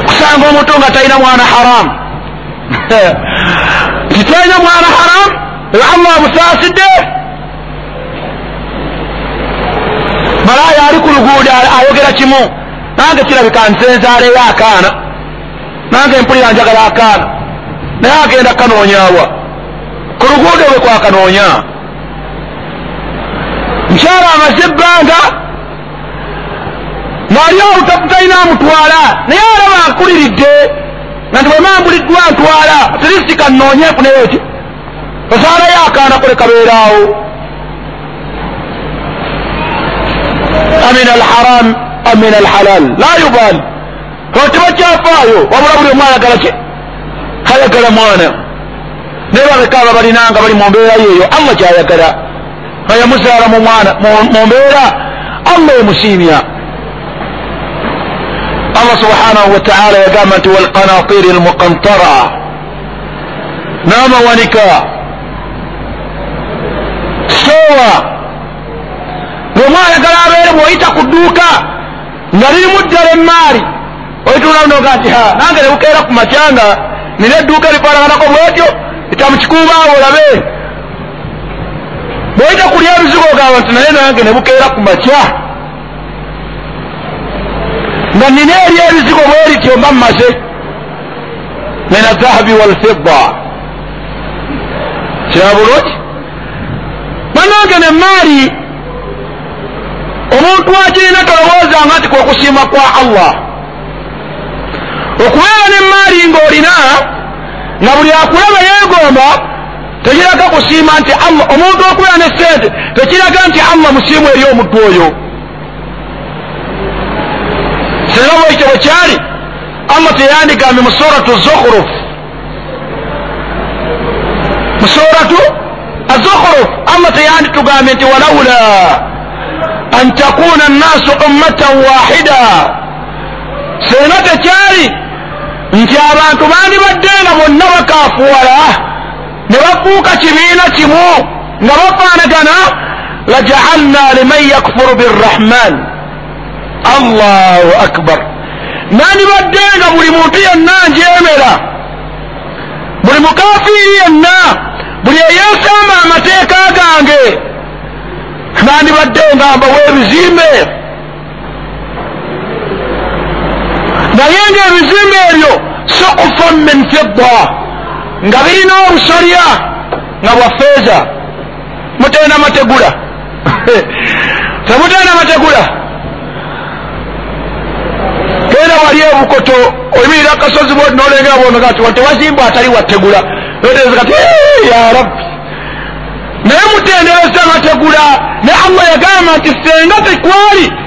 osanga omuntu nga talina mwana haramu titalina mwana haramu eyo allah amusaasidde malaaya ali ku luguudo ayogera kimu nange kirabika nzenzaaleyo akaana nange mpulira njagala akaana. Naye agenda kanoonyawa ku luguudo bwe kwakanoonya. Mukyala amaze ebbanga ngaali awo talina amutwala naye alaba nkuliridde nga nti bwemambuliddwa ntwala tirisiti kanoonye nfuneyo eti osaalayo akaana kule kabeeraawo. Amin alharam amin alhalal la yubaali tebakyafaayo wabula buli omu ayagala ki? Ayagala mwana. Naye babeka aba balinanga bali mu mbeera yeeyo allah kyayagala. Nga yamuzaala mu mbeera allah emusiimya. Allah subhanahu wataala yagamba nti walqanatiri almuqantara n'amawanika. Sowa ngaomwayagala abeere bw'oyita ku dduuka nga lirimu ddala emaari oitunaoga nti ha nange nebukeera ku macyanga nina edduuka lifaanaganako bwetyo ekyamukikuubaawo olabe bw'oyita kulya ebizigo ogamba nti naye nange nebukeera ku makya nga nina eri ebizigo bwerityo mba mmaze min azahabi walfidda kya bulungi banange nemaari omuntu agirina tolowoozanga nti kwekusiima kwa allah okubeera nemaari ng'olina nga buli akulaba yeegomba tekiraga kusiima nti allah omuntu okubeera ne sente tekiraga nti allah musiimu eri omuddu oyo. Singa bwekyo bwe kyali allah teyandigambye mu suratu zukhruf. Mu suratu azukhruf allah teyanditugambye nti walawula an takuna annaasu ummatan wahida singa tekyali nti abantu bandibadde nga bonna bakaafuwala ne bafuuka kibiina kimu nga bafaanagana lajaalna liman yakfuru birrahman. Allahu akbar. Nandibadde nga buli muntu yenna njemera buli mukafiiri yenna buli eyeesamba amateeka gange nandibadde nga mbawa naye ngaebizimbe ebyo sokufan min fidda nga birina obusolya nga bwa feeza mutenda mategula. Temutenda mategula. Genda wali ebukoto oyimirira akasozi bwoti nolengera bonoga ti tewazimbwa atali wategula noteeza kati ya rabbi. Naye mutendereza mategula ne allah yagamba nti senga tekwali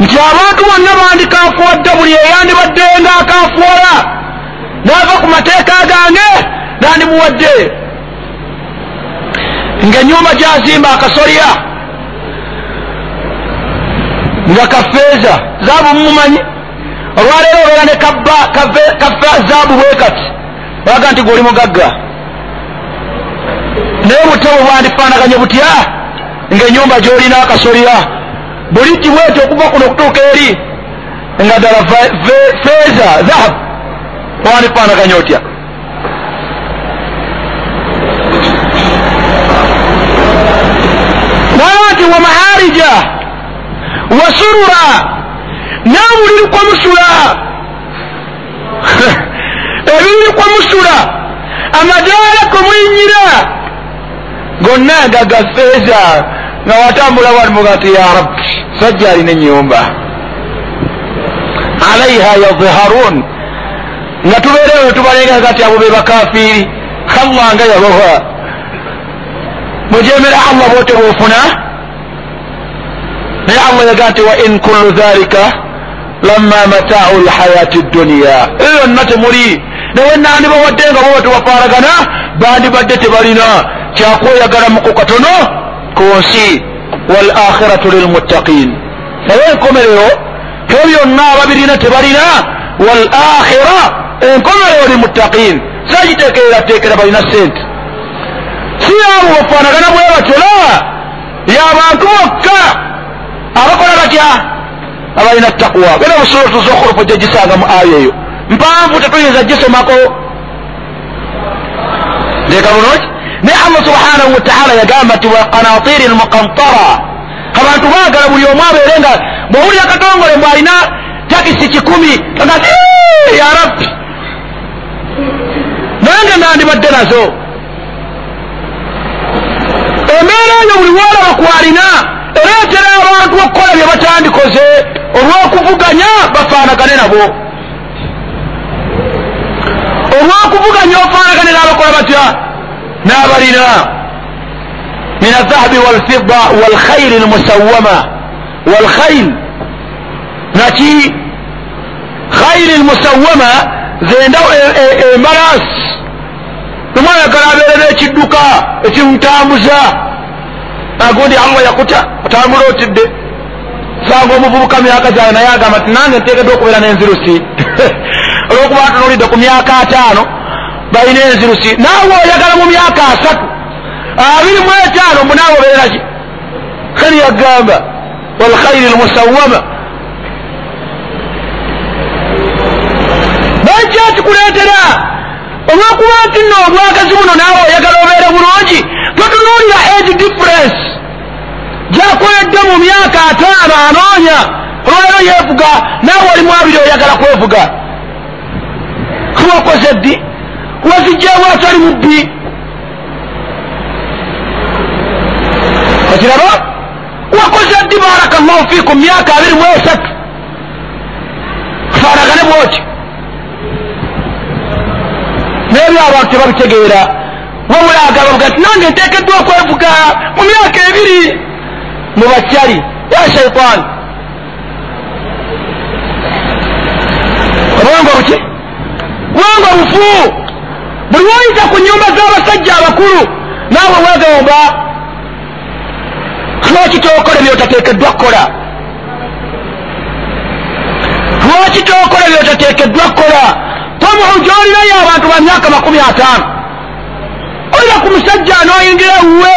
nti abantu bonna bandikafuwadde buli eyandibadde nga akafuola naava ku mateeka gange nandimuwadde ngaenyumba gyazimba akasolya nga kafeeza zaba mumumanyi olwaleero obeera ne kafazaabu bwe kati. Olaga nti gweoli mugagga. Naye obutabo bwandifaanaganye butya? Ngaenyumba gyolina akasolira buli kibweti okuva kuno okutuuka eri nga ddala feeza zahabu wandifaanaganye otya? Naba nti wa maharija wa surura nabuliri kwa musula. Ebiriri kwa musula amadaala kumulinyira gonna gaga feeza nga watambula walimuga nti ya rabbi sajja alina enyumba alaiha yadharun nga tubeerewo netubalenga kati abo be bakafiiri allah nga yaboha mujemera allah bwote bwofuna naye allah yaga nti wa in kullu dhalika lamma mataau lhayati dduniya eyo yonna temuli. Naye nandibawadde nga bo tebafaanagana bandibadde tebalina kyakweyagalamuku katono ku nsi walakhiratu lilmuttaqin naye enkomerero kyo byonna ababirina tebalina walakhira enkomerero lilmuttaqin sagiteekererateekera balina sente si abo bafaanagana bwe batyola yabantu bokka abakola batya abalina takwa genda busuratu zokhulufu gyegisanga mu aya eyo mpanvu tetuyinza gisomako nteeka bulungi naye allah subhanahu wataala yagamba nti waqanatiri lmuqantara abantu baagala buli omu abeere nga bwowulira katongole mbw alina takisi kikumi aga ya rabbi. Nange nandibadde nazo. Embeera eyo buli woolaba kwalina ereetera abantu okukola bye batandikoze olw'okuvuganya bafaanagane nabo. Olw'okuvuganya ofaanagane n'abakola batya n'abalina min alzahabi walfidda walkhayri lmusawama walkhayl naki khayri lmusawama zenda embalasi omwayagala abeere n'ekidduka ekimutambuza agundi allah yakuta otambula otidde sanga omuvubuka myaka zawe naye agamba ti nange nteekeddwa okubeera n'enzirusi olwokuba tunuulidde ku myaka ataano balina enzirusi naawe oyagala mu myaka asatu. Abiri mu etaano mbu naawe obeeraki kani yagamba walkhayri lmusawama bakyakikuleetera olwokuba nti nno obwagazi buno naawe oyagala obeere bulungi totunuulira age difference. Gyakoledde mu myaka ataano anoonya olwaleero yeevuga naawe olimu abiri oyagala kwevuga kiwakoze ddi wazijjeewo atali mubbi okiraba wakoze ddi baraka llahu fiikum myaka abiri mu esatu kufaanagane bwoti nebyo abantu tebabitegeera wabula agabavuga nti nange nteekeddwa okwevuga mu myaka ebiri mu bakyali ya shaitan obwanga buki bwanga bufu buli woyita ku nyumba z'abasajja abakulu naawe wegomba lwaki tokola byotateekeddwa kukola lwaki tokola byotateekeddwa kukola tomuhu gyolinayo abantu ba myaka makumi ataano. Olira ku musajja anoyingira ewuwe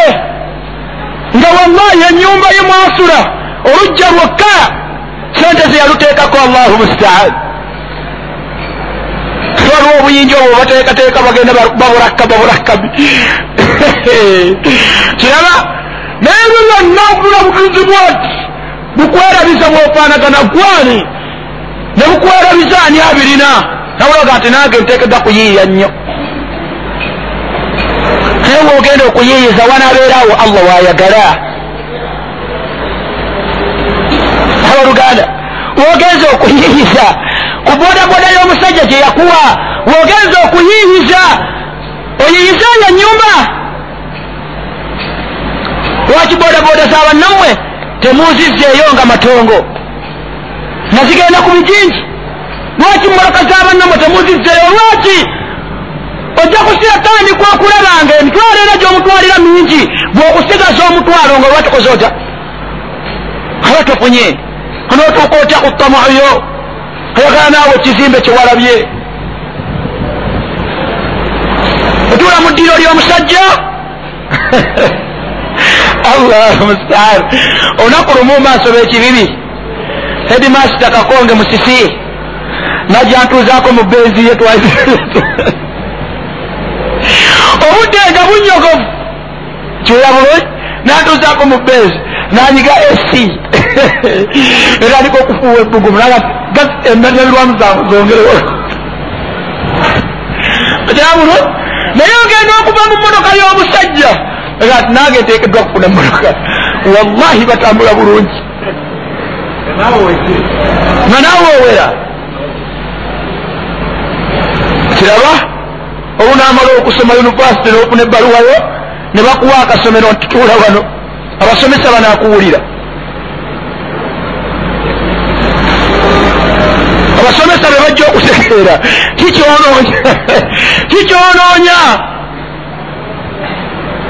nga wallahi enyumba ye mwasula olujja lwokka sente ze yaluteekako allahu mustaan waliwo obuyinja obwo bateekateeka bagenda baburakka baburakkabi kiraba naye bwe byonna obulula butuzi bwoti bukwerabiza bwofaanagana gwani ne bukwerabiza ani abirina nabulaga nti nange nteekedwa kuyiiya nnyo naye bwogenda okuyiiyiza wanaabeerawo allah wayagala abaluganda wogenza okuyiiyiza ku bodaboda y'omusajja gye yakuwa wogenza okuyiiyiza oyiyiza yo nyumba lwaki bodaboda z'abannammwe temuuzizzeeyo nga matongo? Nazigenda ku bijinji lwaki mumoloka z'abannammwe temuzizzeeyo lwaki? Ojja kusiga tandika okulaba nga emitwalo era gy'omutwalira mingi bw'okusigaza omutwalo nga olwa tukoze ota aba tofunye onootuuka otya ku tamuyo oyagala naawe ekizimbe kyewalabye otuula mu ddiiro ly'omusajja allahu mustaan olunaku lumu maaso bekibibi. Hedimasta kakonge musisi. Najantuuzaako mu benzi ye obudde nga bunyogovu. Kiwera bulungi natuuzaako mu benzi. Nanyiga esi etandika okufuuwa ebugumu embalirwamu zaamu zongerewo kyabulu naye ogenda okuva mu motoka y'omusajja ati nange nteekeddwa kufuna motoka wallahi batambula bulungi nga naawe owera kiraba olunamala okusoma univesity nofuna ebbaluwayo ne bakuwa akasomero ntituula wano abasomesa banakuwulira abasomesa be bajja okutegeera kikyonoonya kikyonoonya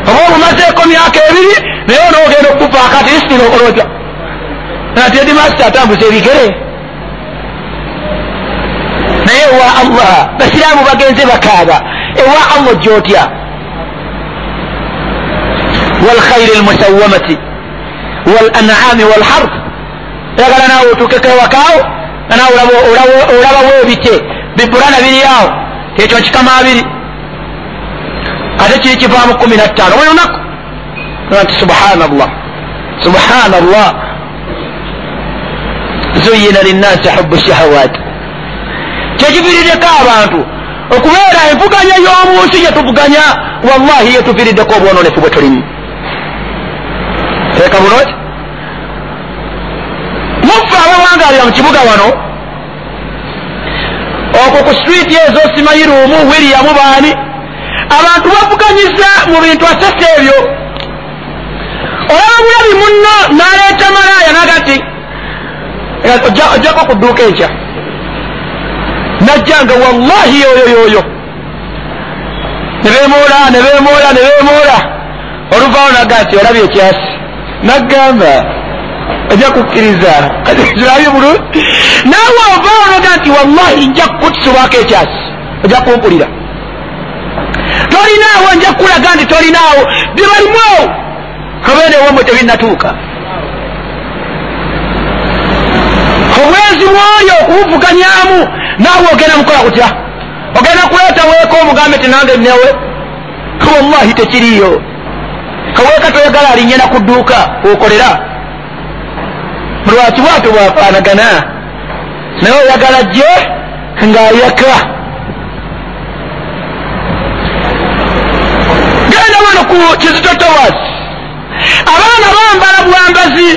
oba obumazeeko myaka ebiri naye onoogenda okuvaako ati isitira okolotya ati edimasita atambuza ebigere. Naye ewa allah basiraamu bagenze bakaaba. Ewa allah gyotya walkhairi almusawamati walanami walharf oyagala naawe otuukeko ewakaawo nanawe olabawo ebite bipulana biri awo kyekyo nkikama abiri. Ate kiri kivaamu kumi nattaano buli lunaku? Nti subhana llah subhana llah zuyina linnasi hubu shahawat. Kyekiviiriddeko abantu. Okubeera enfuganya y'omunsi gyetuvuganya wallahi yetuviiriddeko obwononefu bwe tulimu. Teeka buloti muffe abawangalira mu kibuga wano. Okwo ku switi ezo simayiruumu wiriyamu baani abantu bavuganyiza mu bintu asasa ebyo. Olaba bulabi munno naleeta malaaya nagati ojjako ku dduuka enkya. Najjanga wallahi yoyo yoyo ne bemoola ne bemoola ne bemoola oluvaawo naga nti olabye ekyasi. Nagamba ojja kukkiriza. Kirabye bulungi naawe ovaawo naga nti wallahi nja kukutisubako ekyasi. Ojja kumpulira. Tolinaawo nja kukulaga nti tolinaawo byebalimu kabeera ewomwe tebinnatuuka. Obwezi bwoyo okubuvuganyamu naawe ogenda mukola kutya? Ogenda kuleeta weeka omugambe ti nange newe wallahi tekiriyo kaweeka toyagala alinyena ku dduuka okolera lwaki bwato bwafaanagana? Naye oyagala jje ng'ayaka. Genda wano ku kizito towas abaana bambala bwambazi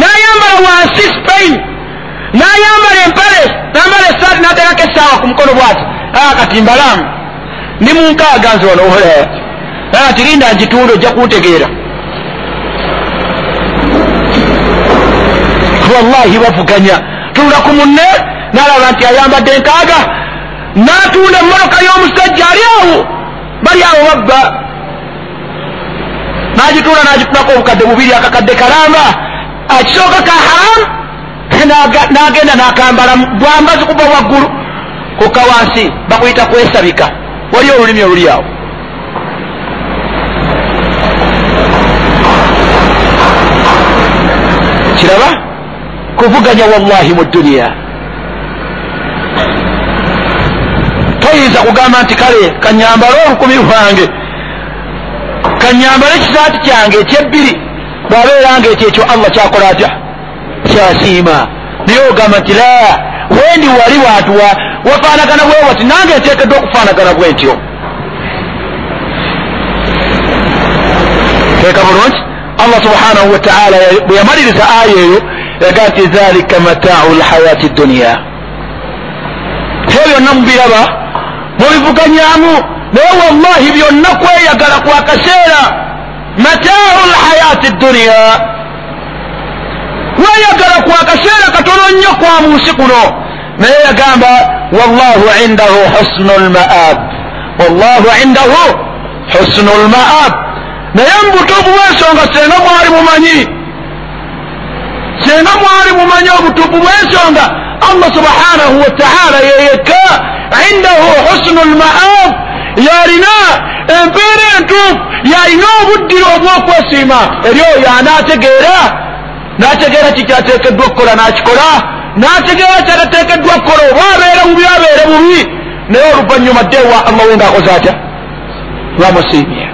nayambala wansi spain. Nayambala empale nambala esaati nateekako essaawa ku mukono bwati. Kati mbalamu. Ndi munkaaga nzi wano ati linda njitunda ojja kuntegeera wallahi bavuganya tunula ku munne nalaba nti ayambadde enkaaga natunda emmotoka y'omusajja ali awo. Bali awo babba nagitunda nagifunako obukadde bubiri akakadde kalamba akisooka ka haramu nagenda nakambala bwambazi kuba waggulu kukka wansi bakuyita kwesabika. Wali olulimi oluli awo. Kiraba kuvuganya wallahi mu duniya toyinza kugamba nti kale kanyambale olukumi lwange kanyambale ekisaati kyange ekyebbiri bwabeera nga ekyo ekyo allah kyakola atya? Kyasiima. Naye ogamba nti la wendi wali watuwa wafaanagana bwe wati nange nteekeddwa okufaanagana bwe ntyo. Teeka bulungi? Allah subhanahu wataala bwe yamaliriza aya eyo yaga nti dhalika mataau lhayati duniya ebyo byonna mubiraba mubivuganyamu naye wallahi byonna kweyagala kwa kaseera mataau lhayati duniya weyagala kwa kaseera katono nnyo kwa mu nsi kuno naye yagamba wallahu indahu husnu lmaab wallahu indahu husnu lmaab naye mubutuufu bw'ensonga senga mwali mumanyi senga mwali mumanyi obutuufu bw'ensonga allah subhanahu wataala yeyeka. Indahu husnu lmaab yalina empeera entuufu yalina obuddiro obwokwesiima eri oyo anaategeera nategeera kikyateekeddwa okukola nakikola? Nategeera kyatateekeddwa okukola? Oba abeere bubi abeere bubi. Naye oluvanyuma ddeewa allah we ngaakoze atya? Bamusiimye.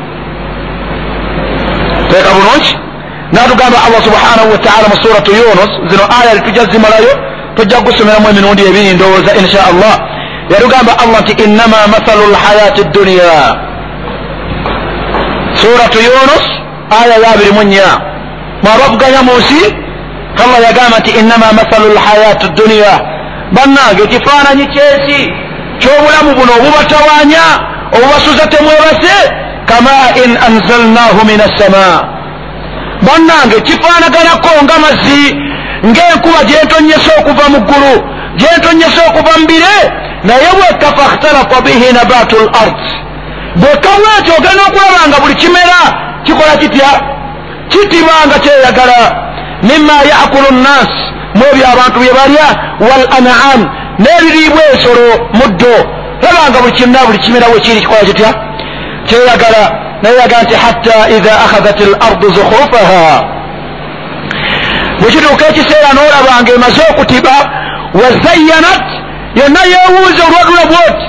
Teeka bulungi natugamba allah subhanahu wataala mu suratu yunus zino aya tujja zimalayo tujja kusomeramu emirundi ebiri ndowooza insha allah yatugamba allah nti innama mathalu lhayati dduniya suratu yunus aya yabiri mu nnya. Mwabavuganya mu nsi allah yagamba nti innama mathalu lhayati dduniya bannange ekifaananyi kyesi kyobulamu buno obubatawanya obubasuza temwebase kama in anzalnahu min assama bannange kifaanaganako nga mazzi ng'enkuba gyentonyesa okuva mu ggulu gyentonyesa okuva mu bire naye bwekka fakhtalafa bihi nabatu l ard bwekabwekyo ogenda okulaba nga buli kimera kikola kitya? Kitibanga kyeyagala. Mima yakulu nnas mu ebyo abantu bye balya wal anam n'ebiriibwa ensolo muddo. Laba nga buli kimera buli kimera wekiri kikola kitya? Kyeyagala naye yagaa nti hatta idha akhadhat l ardu zukhrufaha bwekituuka ekiseera n'olaba nga emaze okutiba wazayyanat yonna yeewuuza olwadula bwoti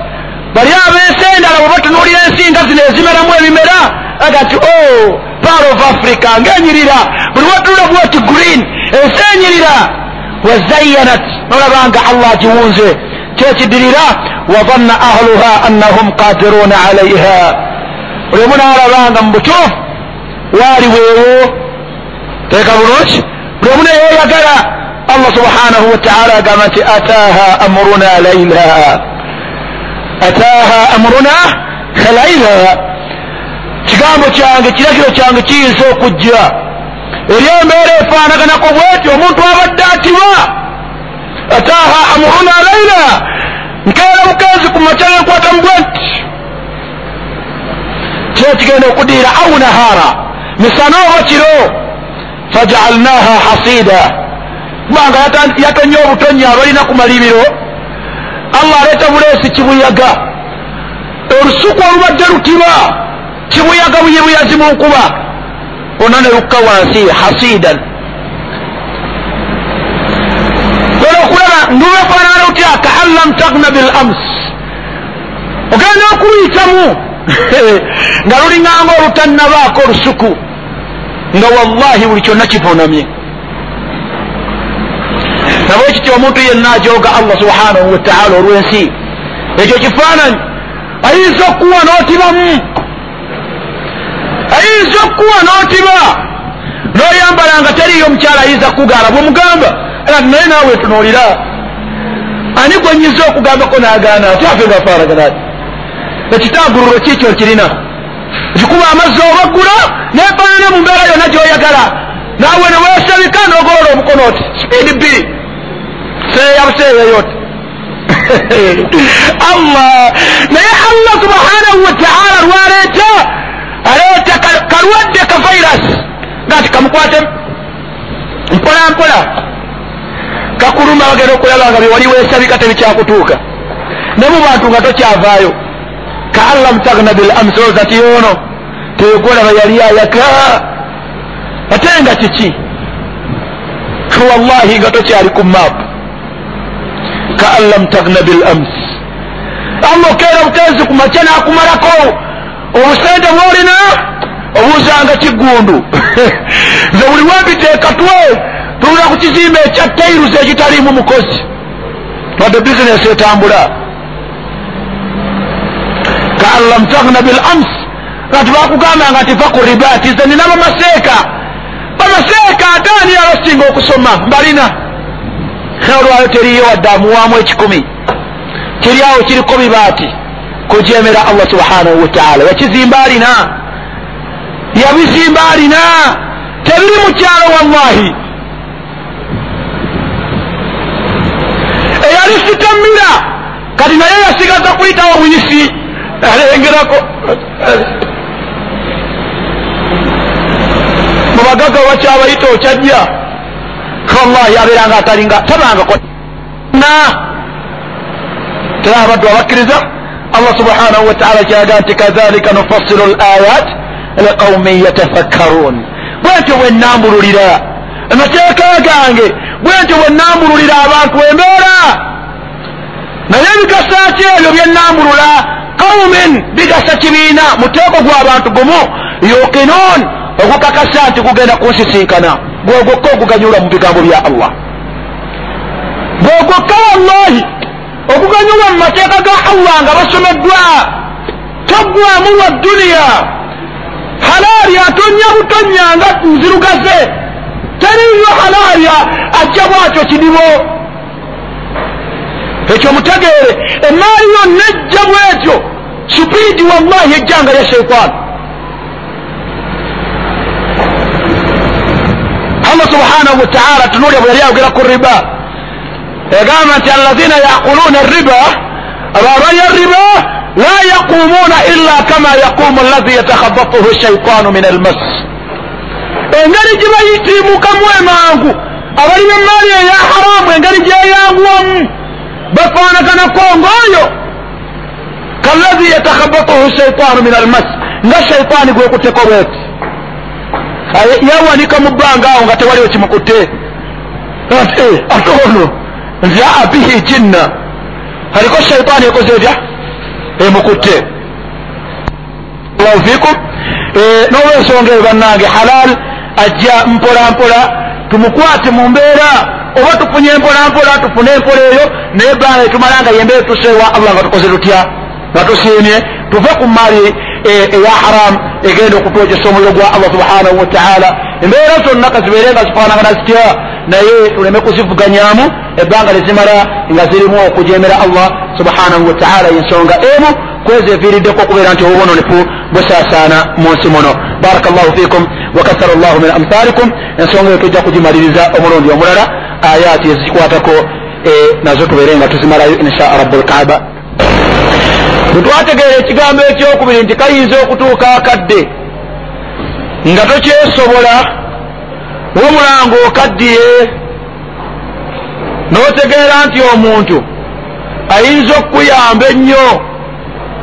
bali ab'ensi endala bwe batunuulira ensi nga zino ezimeramu ebimera aga nti o part of africa ng'enyirira buli watunula bwoti green ensi enyirira wazayyanat nolaba nga allah agiwunze kyekidirira wadanna ahluha annahum qadiruna alaiha buli omu naalabanga mu butuufu waali bwewo teeka bulungi. Buli omu neyeyagala allah subhanahu wataala agamba nti ataaha amruna laila ataaha amruna laila kigambo kyange kiragiro kyange kiyinza okujja. Eri embeera efaanaganako bweti omuntu abadde atiba ataaha amruna laila nkeera bukenzi ku makya nenkwata mubwenti kyo kigenda okudiira au nahara. Misana oba kiro. Fajaalnaha hasida. Kubanga yatonye obutonyi abalina ku malibiro allah aleeta buleesi kibuyaga. Olusuku olubadde lutiba kibuyaga buyibuyazi mu nkuba. Ona ne lukka wansi hasidan ola okulaba ndubefaanana otya? Kaan lam tagna bil ams. Ogenda okuluyitamu nga lulinganga olutannabaako olusuku nga wallahi buli kyonna kivunamye nabwe kiti omuntu yenna ajoga allah subhanahu wataala olwensi. Ekyo kifaananyi. Ayinza okuwa n'otibamu ayinza okuwa n'otiba? N'oyambala nga teriyo omukyala ayinza kugaana bwemugamba naye naawe tunuulira. Ani gwe nyiza okugambako n'agaana ate afe nga faaraganati ekitagululo kikyo kirina. Kikuba amazzi obagula nefaanane mu mbeera yonna gyoyagala. Naawe neweesabika n'ogolola omukono oti sipiidi bbiri seeyabuseeyeyoti allah naye allah subhanahu wataala lwaleeta aleeta kalwadde ka virus. Ngati kamukwate mpola mpola kakuluma bagenda okulaba nga byewali weesabika tebikyakutuuka. Ne mu bantu nga tokyavaayo ka allah mutagna bil amsoza ti ono tekolaba yali ayaka ate nga kiki wallahi nga tokyali ku map ka an lam tagna bil ams allah okeera butenzi ku makya nakumalako obusente bwolina obuuzanga kigundu nze buli wembiteekatwe tulina ku kizimbe ekya tairusi ekitaliimu mukozi wadde bizinesi etambula an lam tagna bil ams nga tibakugambanga nti va ku ribaati ze nina bamaseeka ate ani abasinga okusoma mbalina olwayo teriyo wadde amuwaamu ekikumi kiri awo kiriko bibaati kujemera allah subhanahu wataala yakizimba alina yabizimba alina tebiri mukyalo wallahi eyali sitamira kati naye yasigaza kuyitawo buyisi alengerako mubagaga wakyabayita okyajja wallahi abeeranga atalinga tabangako bonna tera abaddu abakkiriza allah subhanahu wataala kiraga nti kadhalika nufassilu l ayat liqaumin yatafakkarun. Bwentyo bwe nnambululira amateeka gange bwentyo bwe nnambululira abantu embeera naye ebigasa ki ebyo bye nnambulula qaumin bigasa kibiina muteeko gw'abantu gumu yuqinun ogukakasa nti gugenda kunsisinkana. Gwogwokka oguganyula mu bigambo bya allah. Gwogwokka wallahi okuganyulwa mu mateeka ga allah nga basomeddwa toggwamu lwa duniya halaali atonya butonya nga nzirugaze teriyo halaali ajja bwatyo kidibo ekyo mutegeere emaali yonna ejja bwetyo supiidi wallahi ejjanga ya sheitaani allah subhanahu wataala tunulya bwe yali ayogera ku riba yagamba nti alazina yaquluuna riba ababalya riba la yaqumuuna illa kama yaqumu allazi yatakhabatuhu shaitaanu min almas. Engeri gibayitimukamu emangu abali bemaali eya haramu engeri gyeyanguwamu bafaanaganako ngaoyo kalazi yatakhabatuhu shaitaanu min almas nga shaitaani gwekuteko bweti yawanika mu bbanga awo nga tewaliwo kimukutte ate ono nzaa bihi jinna aliko shaitaani ekoze etya emukutte allahu fikum n'olwensonga eyo bannange halal ajja mpola mpola tumukwate mu mbeera oba tufunye mpola mpola tufune empola eyo naye ebbanga etumala nga yembeera tuseewa allah nga tukoze tutya nga tusiimye tuve ku maali eya haramu egenda okutwogesa omuliro gwa allah subhanahu wataala embeera zonna kazibeere nga zifaanagana zitya? Naye tuleme kuzivuganyamu ebbanga lezimala nga zirimu okujemera allah subhanahu wataala ensonga emu kwezi eviiriddeko okubeera nti obubononefu busaasaana mu nsi muno. Baraka llahu fikum wakathara llahu min amthalikum ensonga eyo tujja kugimaliriza omulundi omulala ayaati ezikwatako nazo tubeere nga tuzimalayo insha rabu lkaaba bwe twategeera ekigambo ekyokubiri nti kayinza okutuuka akadde. Nga tokyesobola womulanga okaddiye n'otegeera nti omuntu ayinza okukuyamba ennyo.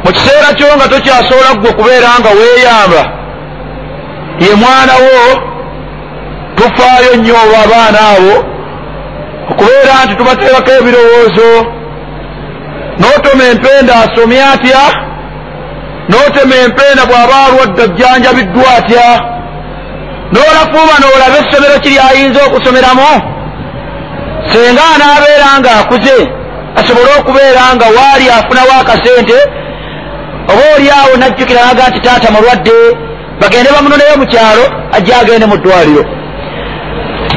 Mu kiseera kyo nga tokyasobola ggwe okubeera nga weeyamba ye mwana wo tufaayo nnyo olwo abaana abo okubeera nti tubateerako ebirowoozo n'otema empenda asomye atya n'otema empenda bw'aba alwadde ajjanjabiddwa atya n'olafuuba n'olaba essomero kiri ayinza okusomeramu. Senga anaabeera nga akuze asobole okubeera nga waali afunawo akasente oba oli awo najjukira naga nti taata mulwadde bagende bamunoneyo mu kyalo ajje agende mu ddwaliro.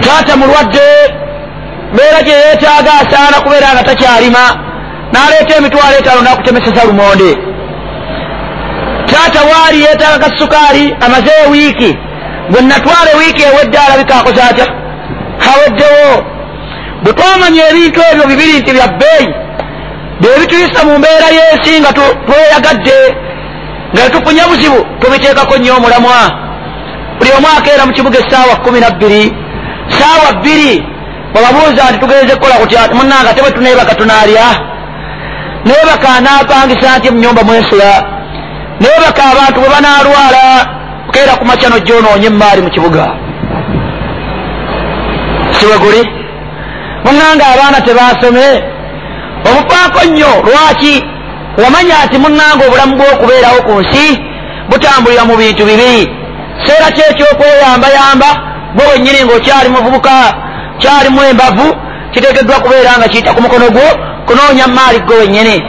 Taata mulwadde mbeera gye yeetaaga asaana kubeera nga takyalima n'aleeta emitwalo etaano n'akutemeseza lumonde. Taata waali yeetaaga kasukaali amazeeyo wiiki bwe natwala wiiki ewedde alabika akoze atya? Aweddewo bwe twamanya ebintu ebyo bibiri nti bya bbeeyi bye bituyisa mu mbeera y'ensi nga tweyagadde nga tetufunye buzibu tubiteekako nnyo omulamwa. Buli omu akeera mu kibuga essaawa kumi nabbiri saawa bbiri bwebabuuza nti tugenze kukola kutya munanga tebwe tuneebaka tunaalya neebaka anaapangisa nti munyumba mwensula neebaka abantu bwe banaalwala keera ku makya nojjoonoonye emaali mu kibuga siwe guli munanga abaana tebasome obufaako nnyo lwaki wamanya nti munanga obulamu bw'okubeerawo ku nsi butambulira mu bintu bibiri seera kyekyokweyambayamba gwe wennyini ng'okyali muvubuka kyalimu embavu kiteekeddwa kubeera nga kiyita ku mukono gwo kunoonya maali gwe wennyini.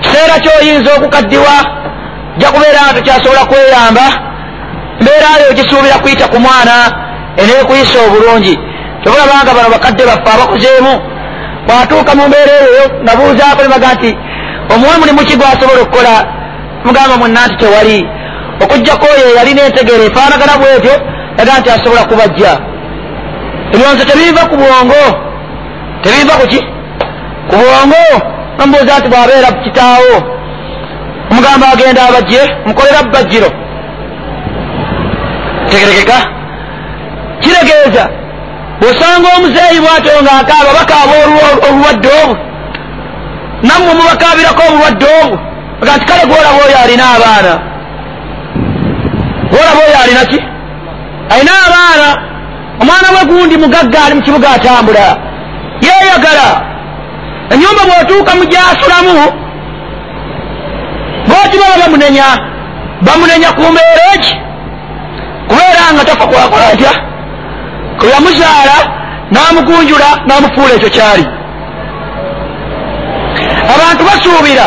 Kiseera kyoyinza okukaddiwa jja kubeera nga tukyasobola kweyamba mbeerayo ogisuubira kuyita ku mwana eneekuyisa obulungi. Tobulabanga bano bakadde baffe abakuzeemu bwatuuka mu mbeera eyo nga buuzaako nebaga nti omuwe mulimu ki gwasobola okukola? Mugamba mwenna nti tewali. Okugjako oyo eyalina entegeera efaanagana bwetyo yaga nti asobola kubajja. Ebyonso tebiva ku bwongo tebiva ku ki ku bwongo nomubuuza nti bwabeera kitaawo omugamba agenda abajje mukolera bajjiro tegerekeka kiregeeza bwosanga omuzeeyi bwatyo ng'akaaba bakaaba olulwadde obwo nammwe mubakabirako omulwadde obwo aga nti kale gwolaba oyo alina abaana gwolaba oyo alina ki alina abaana omwana we gundi mugagga ali mu kibuga atambula yeeyagala. Enyumba bw'otuuka mu gyasulamu booti baba bamunenya bamunenya ku mbeera eki? Kubeera nga tafa kwakola atya kweyamuzaala n'amugunjula n'amufuula ekyo kyali. Abantu basuubira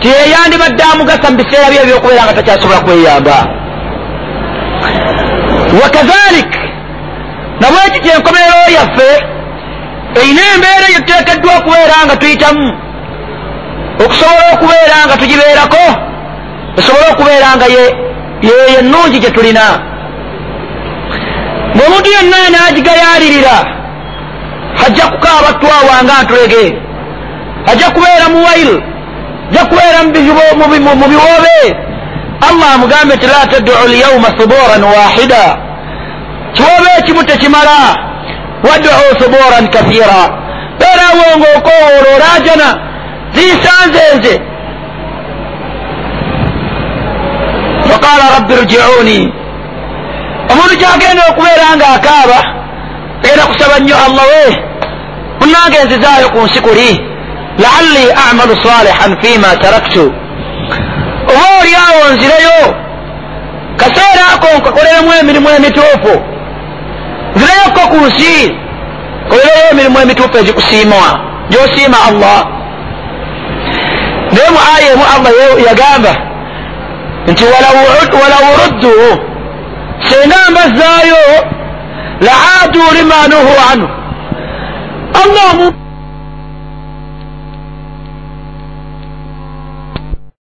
ti eyandibadde amugasa mu biseera bye ebyokubeera nga takyasobola kweyamba. Wakazalik nabweki kyenkomerero yaffe erina embeera eyo tuteekeddwa okubeera nga tuyitamu. Okusobola okubeera nga tugibeerako esobole okubeera nga yeyo ennungi gye tulina. Ngaomuntu yenna naagigayaalirira ajja kukaaba twawanga ntulege. Ajja kubeera mu wail ajja kubeera mu biwoobe allah amugambe nti la taddu lyauma thuburan wahida. Kiwoobe ekimu tekimala waddu thuburan kathira. Beerawo ngaokowoola olaajana ziisanze nze faqala rabbi rjiuni. Omuntu kyagenda okubeera nga akaaba agenda kusaba nnyo allah we munange nzizaayo ku nsi kuli laalli amalu salihan fima taraktu. Oba oli awo nzireyo. Kaseera ako nkakoleremu emirimu emituufu nzireyokko ku nsi kolereyo emirimu emituufu egikusiimwa gyosiima allah. Naye mu aya emu allah yagamba nti walaw ruddu senga mbazaayo laadu lima nuhu anhu. Allah